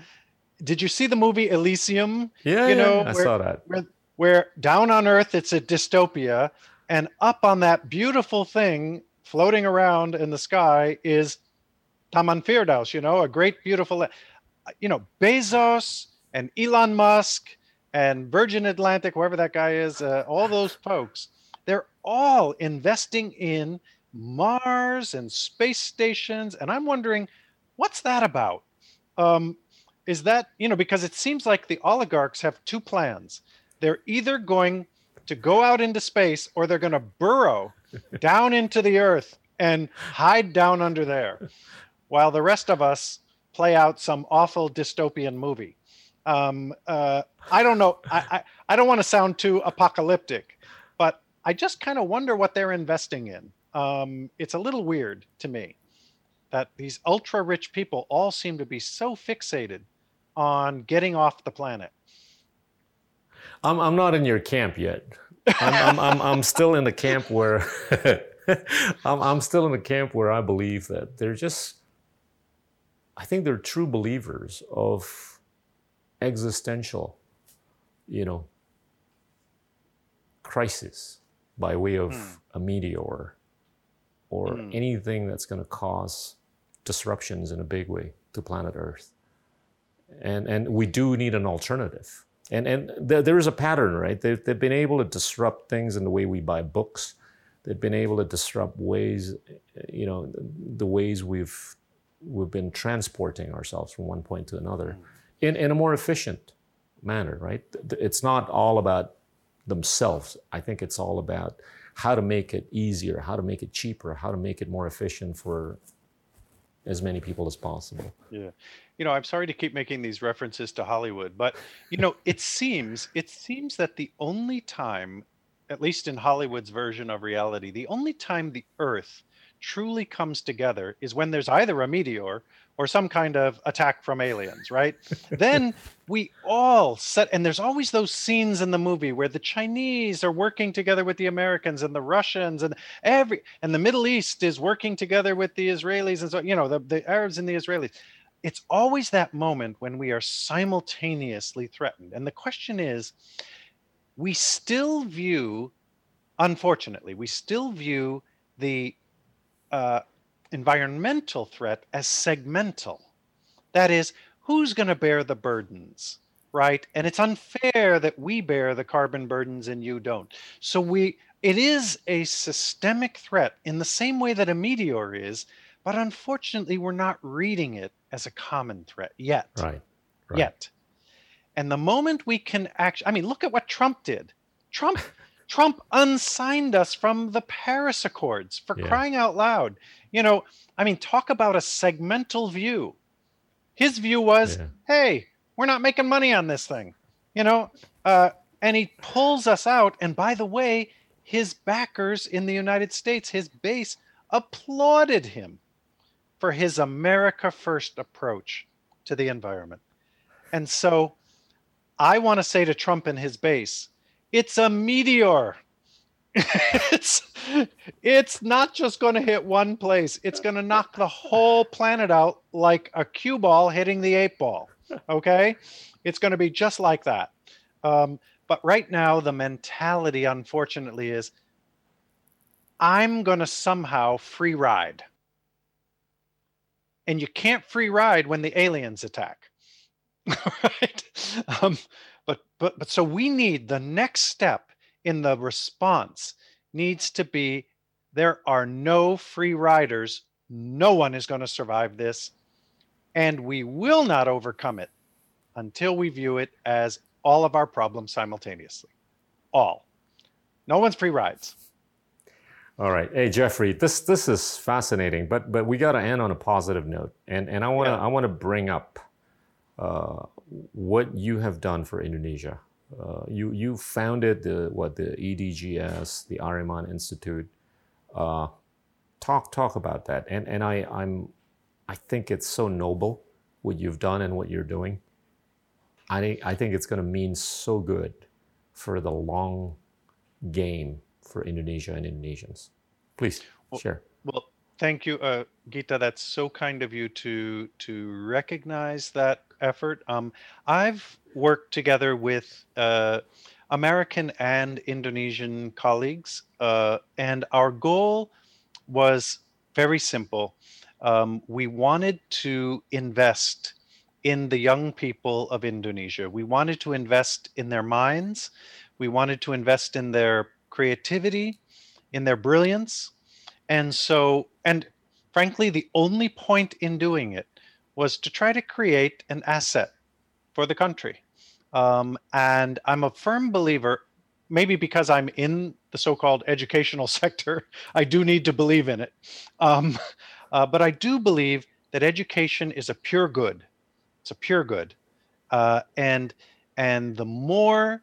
did you see the movie Elysium?
yeah,
you
yeah,
know,
I
where-
saw that.
where, where down on earth it's a dystopia and up on that beautiful thing floating around in the sky is Taman Firdaus, you know, a great beautiful you know, Bezos and Elon Musk and Virgin Atlantic, whoever that guy is, uh, all those folks, they're all investing in Mars and space stations. And I'm wondering, what's that about? Um, is that, you know, because it seems like the oligarchs have two plans. They're either going to go out into space or they're going to burrow down into the earth and hide down under there while the rest of us play out some awful dystopian movie. Um, uh, I don't know. I, I, I don't want to sound too apocalyptic, but I just kind of wonder what they're investing in. Um, it's a little weird to me that these ultra rich people all seem to be so fixated on getting off the planet.
I'm I'm not in your camp yet. I'm I'm, I'm, I'm still in the camp where I'm I'm still in the camp where I believe that they're just I think they're true believers of existential, you know, crisis by way of
Hmm.
a meteor or
Hmm.
anything that's going to cause disruptions in a big way to planet Earth. And and we do need an alternative. And and there, there is a pattern, right? They've, they've been able to disrupt things in the way we buy books. They've been able to disrupt ways, you know, the ways we've we've been transporting ourselves from one point to another in, in a more efficient manner, right? It's not all about themselves. I think it's all about how to make it easier, how to make it cheaper, how to make it more efficient for as many people as possible.
Yeah. You know, I'm sorry to keep making these references to Hollywood, but you know, it seems it seems that the only time, at least in Hollywood's version of reality, the only time the earth truly comes together is when there's either a meteor or some kind of attack from aliens, right? then we all set and there's always those scenes in the movie where the Chinese are working together with the Americans and the Russians and every and the Middle East is working together with the Israelis and so you know the, the Arabs and the Israelis it's always that moment when we are simultaneously threatened. And the question is we still view, unfortunately, we still view the uh, environmental threat as segmental. That is, who's going to bear the burdens? Right. And it's unfair that we bear the carbon burdens and you don't. So we, it is a systemic threat in the same way that a meteor is, but unfortunately, we're not reading it as a common threat yet.
Right. right.
Yet. And the moment we can actually, I mean, look at what Trump did. Trump, Trump unsigned us from the Paris Accords for
Yeah.
crying out loud. You know, I mean, talk about a segmental view. His view was,
Yeah.
hey, we're not making money on this thing, you know, uh, and he pulls us out. And by the way, his backers in the United States, his base, applauded him for his America First approach to the environment. And so I want to say to Trump and his base, it's a meteor. it's it's not just going to hit one place. It's going to knock the whole planet out like a cue ball hitting the eight ball. Okay? It's going to be just like that. Um, but right now, the mentality, unfortunately, is I'm going to somehow free ride. And you can't free ride when the aliens attack. right? Um, but but but so we need the next step in the response needs to be there are no free riders. No one is going to survive this. And we will not overcome it until we view it as all of our problems simultaneously. All. No one's free rides.
All right. Hey Jeffrey, this this is fascinating, but but we got to end on a positive note. And and I want to yeah. I want to bring up uh, what you have done for Indonesia. Uh, you you founded the what the EDGS, the Arryman Institute. Uh, talk talk about that. And and I I'm I think it's so noble what you've done and what you're doing. I I think it's going to mean so good for the long game for Indonesia and Indonesians. Please
well,
share.
Well, thank you, uh, Gita. That's so kind of you to to recognize that effort. Um, I've worked together with uh, American and Indonesian colleagues, uh, and our goal was very simple. Um, we wanted to invest in the young people of Indonesia. We wanted to invest in their minds. We wanted to invest in their creativity, in their brilliance. And so, and frankly, the only point in doing it was to try to create an asset for the country. Um, and I'm a firm believer, maybe because I'm in the so called educational sector, I do need to believe in it. Um, uh, but I do believe that education is a pure good. It's a pure good. Uh, and and the more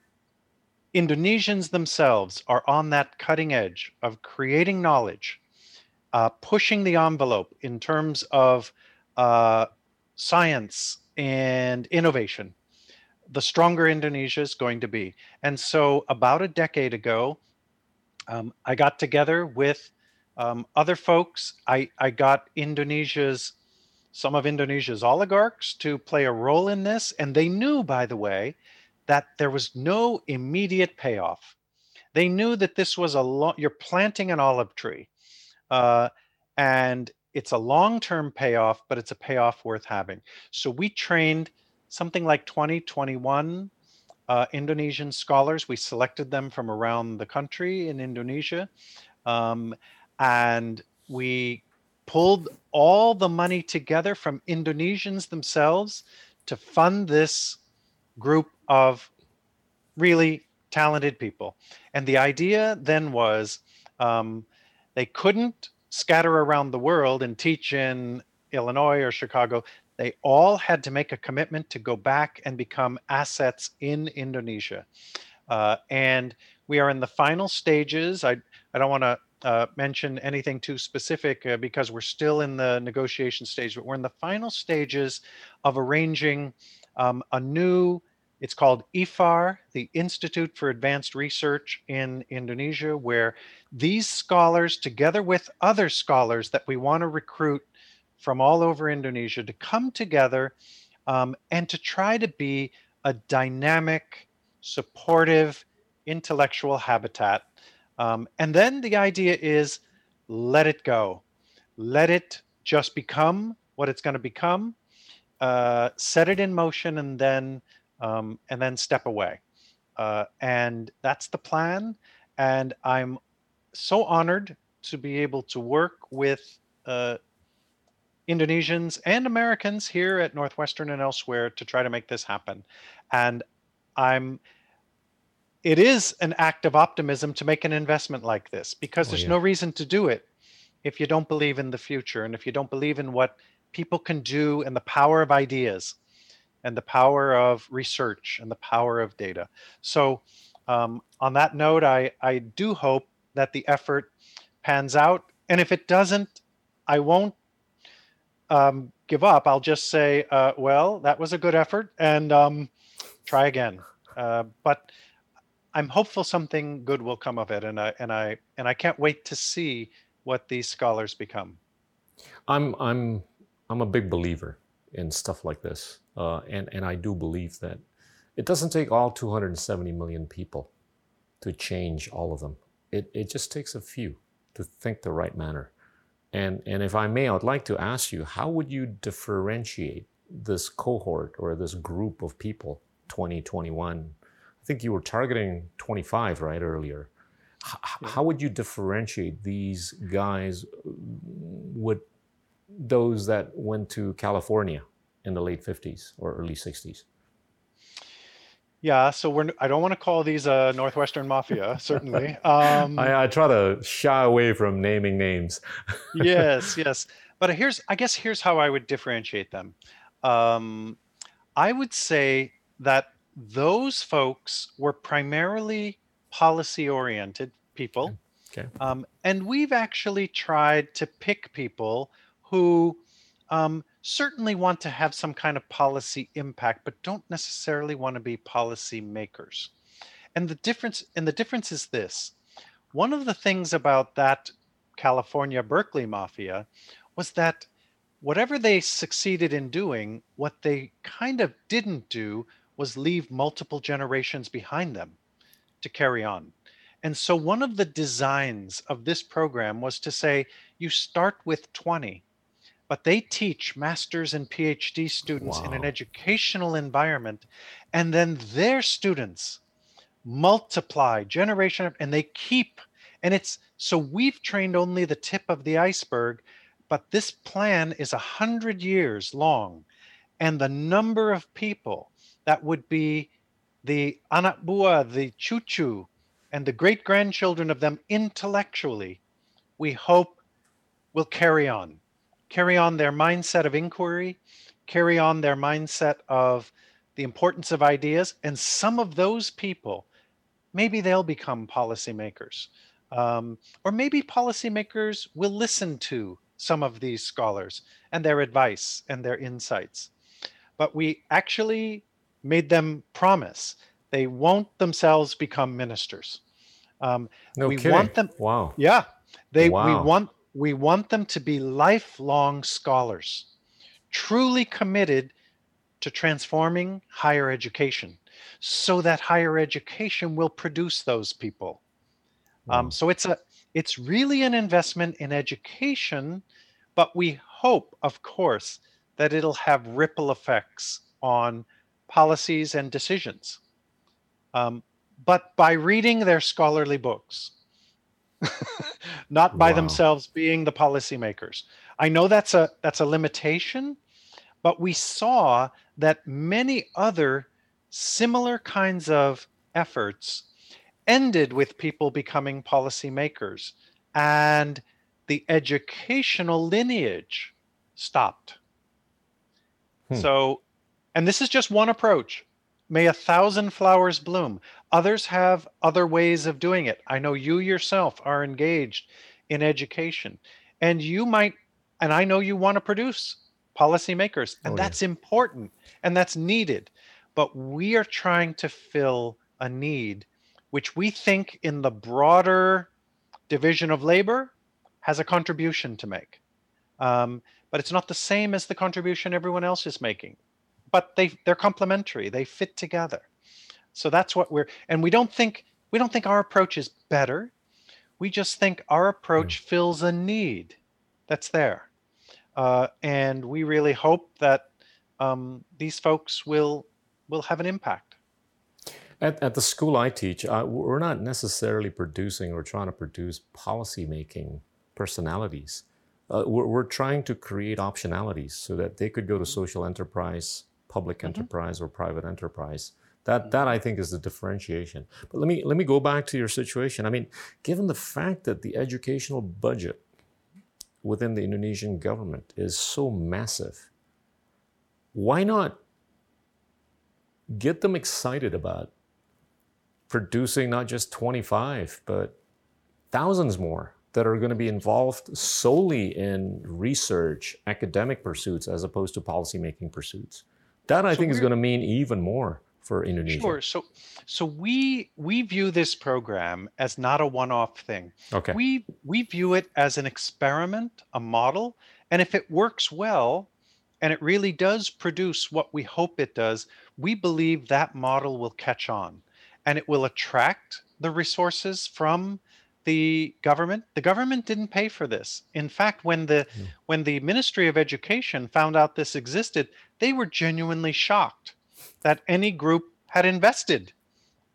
Indonesians themselves are on that cutting edge of creating knowledge, uh, pushing the envelope in terms of uh, science and innovation, the stronger Indonesia is going to be. And so, about a decade ago, um, I got together with um, other folks. I, I got Indonesia's, some of Indonesia's oligarchs to play a role in this. And they knew, by the way, that there was no immediate payoff. They knew that this was a long, you're planting an olive tree uh, and it's a long term payoff, but it's a payoff worth having. So we trained something like 20, 21 uh, Indonesian scholars. We selected them from around the country in Indonesia. Um, and we pulled all the money together from Indonesians themselves to fund this group of really talented people. And the idea then was um, they couldn't scatter around the world and teach in Illinois or Chicago. They all had to make a commitment to go back and become assets in Indonesia. Uh, and we are in the final stages. I, I don't want to uh, mention anything too specific uh, because we're still in the negotiation stage, but we're in the final stages of arranging um, a new it's called IFAR, the Institute for Advanced Research in Indonesia, where these scholars, together with other scholars that we want to recruit from all over Indonesia, to come together um, and to try to be a dynamic, supportive, intellectual habitat. Um, and then the idea is let it go, let it just become what it's going to become, uh, set it in motion, and then um, and then step away. Uh, and that's the plan. And I'm so honored to be able to work with uh, Indonesians and Americans here at Northwestern and elsewhere to try to make this happen. And I'm it is an act of optimism to make an investment like this because oh, there's yeah. no reason to do it if you don't believe in the future and if you don't believe in what people can do and the power of ideas and the power of research and the power of data. So, um, on that note, I, I do hope that the effort pans out. And if it doesn't, I won't um, give up. I'll just say, uh, well, that was a good effort and um, try again. Uh, but I'm hopeful something good will come of it, and I and I and I can't wait to see what these scholars become.
I'm I'm I'm a big believer in stuff like this. Uh, and, and I do believe that it doesn't take all 270 million people to change all of them. It, it just takes a few to think the right manner. And, and if I may, I'd like to ask you how would you differentiate this cohort or this group of people, 2021? I think you were targeting 25, right, earlier. H- how would you differentiate these guys with those that went to California in the late 50s or early 60s?
Yeah, so we're. I don't want to call these a Northwestern Mafia, certainly. Um,
I, I, try to shy away from naming names.
yes, yes, but here's, I guess, here's how I would differentiate them. Um, I would say that those folks were primarily policy-oriented people,
okay.
Um, and we've actually tried to pick people who um, certainly want to have some kind of policy impact, but don't necessarily want to be policy makers. And the difference and the difference is this. One of the things about that California Berkeley mafia was that whatever they succeeded in doing, what they kind of didn't do was leave multiple generations behind them to carry on. And so one of the designs of this program was to say you start with 20 but they teach masters and PhD students wow. in an educational environment, and then their students multiply generation and they keep. And it's so we've trained only the tip of the iceberg, but this plan is a hundred years long, and the number of people that would be the anak buah, the cucu, and the great grandchildren of them intellectually, we hope will carry on carry on their mindset of inquiry, carry on their mindset of the importance of ideas. And some of those people, maybe they'll become policymakers. Um, or maybe policymakers will listen to some of these scholars and their advice and their insights. But we actually made them promise they won't themselves become ministers.
Um, no we kidding. want them. Wow.
Yeah, they. Wow. We want we want them to be lifelong scholars, truly committed to transforming higher education so that higher education will produce those people. Um, so it's a it's really an investment in education, but we hope, of course, that it'll have ripple effects on policies and decisions. Um, but by reading their scholarly books, not by wow. themselves being the policymakers. I know that's a that's a limitation, but we saw that many other similar kinds of efforts ended with people becoming policymakers and the educational lineage stopped. Hmm. So, and this is just one approach. May a thousand flowers bloom. Others have other ways of doing it. I know you yourself are engaged in education, and you might, and I know you want to produce policymakers, and oh, that's yeah. important and that's needed. But we are trying to fill a need which we think in the broader division of labor has a contribution to make. Um, but it's not the same as the contribution everyone else is making but they they're complementary. They fit together. So that's what we're and we don't think we don't think our approach is better. We just think our approach mm. fills a need that's there, uh, and we really hope that um, these folks will will have an impact.
At, at the school I teach, uh, we're not necessarily producing or trying to produce policy making personalities. Uh, we're, we're, trying to create optionalities so that they could go to social enterprise, public mm-hmm. enterprise or private enterprise. That that I think is the differentiation. But let me let me go back to your situation. I mean, given the fact that the educational budget within the Indonesian government is so massive, why not get them excited about producing not just 25 but thousands more that are going to be involved solely in research, academic pursuits, as opposed to policymaking pursuits. That I so think is going to mean even more for Indonesia.
Sure. So, so we we view this program as not a one-off thing.
Okay.
We we view it as an experiment, a model, and if it works well, and it really does produce what we hope it does, we believe that model will catch on, and it will attract the resources from the government the government didn't pay for this. In fact when the mm. when the ministry of education found out this existed they were genuinely shocked that any group had invested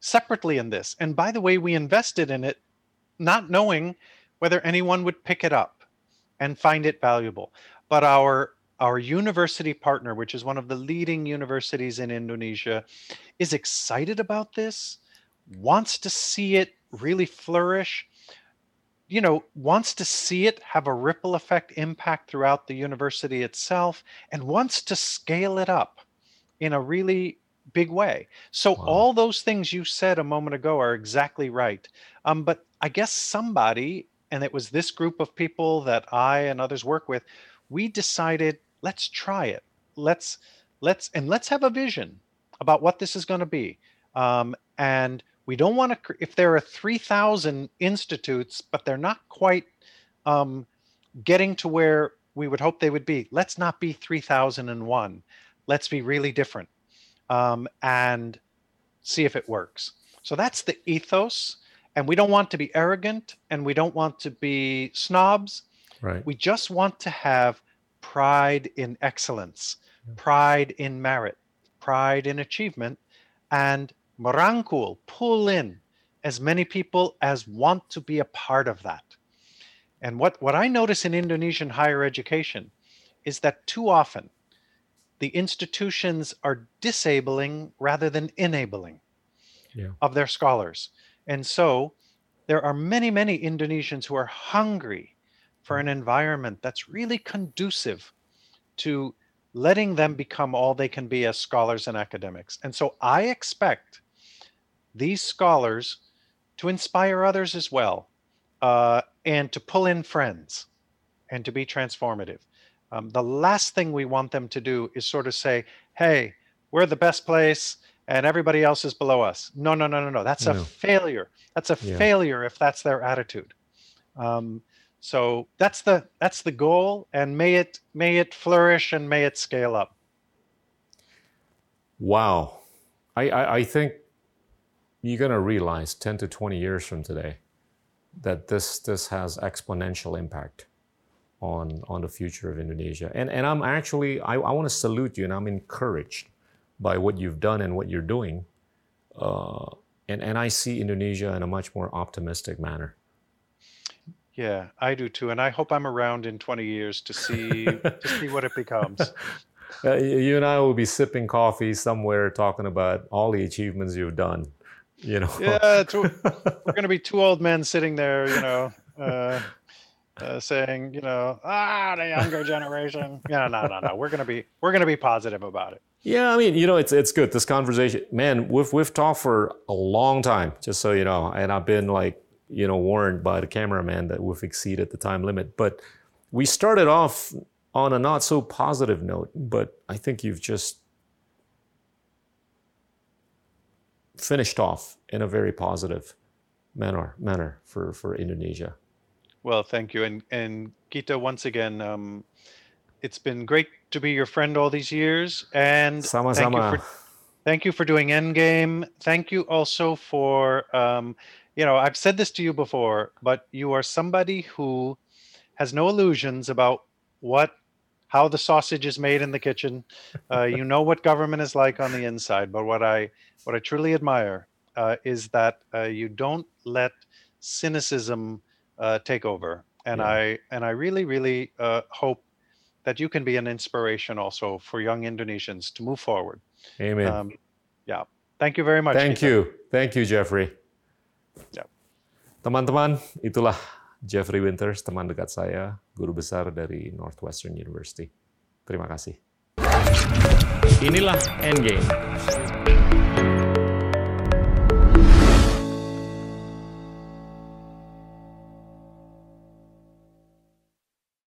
separately in this. And by the way we invested in it not knowing whether anyone would pick it up and find it valuable. But our our university partner, which is one of the leading universities in Indonesia, is excited about this, wants to see it really flourish, you know, wants to see it have a ripple effect impact throughout the university itself, and wants to scale it up in a really big way. So
Wow.
all those things you said a moment ago are exactly right. Um, but I guess somebody, and it was this group of people that I and others work with, we decided let's try it. Let's let's and let's have a vision about what this is going to be. Um, and we don't want to if there are 3000 institutes but they're not quite um, getting to where we would hope they would be let's not be 3001 let's be really different um, and see if it works. So that's the ethos and we don't want to be arrogant and we don't want to be snobs.
Right.
we just want to have pride in excellence, pride in merit, pride in achievement, and merangkul, pull in as many people as want to be a part of that. And what, what I notice in Indonesian higher education is that too often the institutions are disabling rather than enabling
Yeah.
of their scholars. And so there are many, many Indonesians who are hungry for an environment that's really conducive to letting them become all they can be as scholars and academics. And so I expect these scholars to inspire others as well uh, and to pull in friends and to be transformative. Um, the last thing we want them to do is sort of say, hey, we're the best place and everybody else is below us. No, no, no, no, no. That's a failure. That's a
Yeah.
failure if that's their attitude. Um, so that's the that's the goal, and may it may it flourish and may it scale up.
Wow. I, I, I think you're going to realize 10 to 20 years from today that this, this has exponential impact on, on the future of Indonesia. And, and I'm actually, I, I want to salute you and I'm encouraged by what you've done and what you're doing. Uh, and, and I see Indonesia in a much more optimistic manner.
Yeah, I do too, and I hope I'm around in 20 years to see to see what it becomes.
Uh, you you and I will be sipping coffee somewhere talking about all the achievements you've done. You know,
Yeah, it's, we're going to be two old men sitting there, you know, uh, uh, saying, you know, ah, the younger generation. Yeah, no, no, no. We're going to be we're going to be positive about it.
Yeah, I mean, you know, it's it's good. This conversation, man, we've we've talked for a long time, just so you know, and I've been like, you know, warned by the cameraman that we've exceeded the time limit. But we started off on a not so positive note, but I think you've just finished off in a very positive manner manner for for Indonesia.
Well, thank you, and and Gita, once again, um, it's been great to be your friend all these years, and thank you
Sama-sama.
for Thank you for doing Endgame. Thank you also for, um, you know, I've said this to you before, but you are somebody who has no illusions about what, how the sausage is made in the kitchen. Uh, you know what government is like on the inside. But what I, what I truly admire uh, is that uh, you don't let cynicism uh, take over. And
Yeah.
I, and I really, really uh, hope that you can be an inspiration also for young Indonesians to move forward.
Amen.
Um, yeah. Thank you very much.
Thank you. Thank you, Jeffrey.
Yep.
Teman-teman, itulah Jeffrey Winters, teman dekat saya, guru besar dari Northwestern University. Terima kasih.
Inilah Endgame.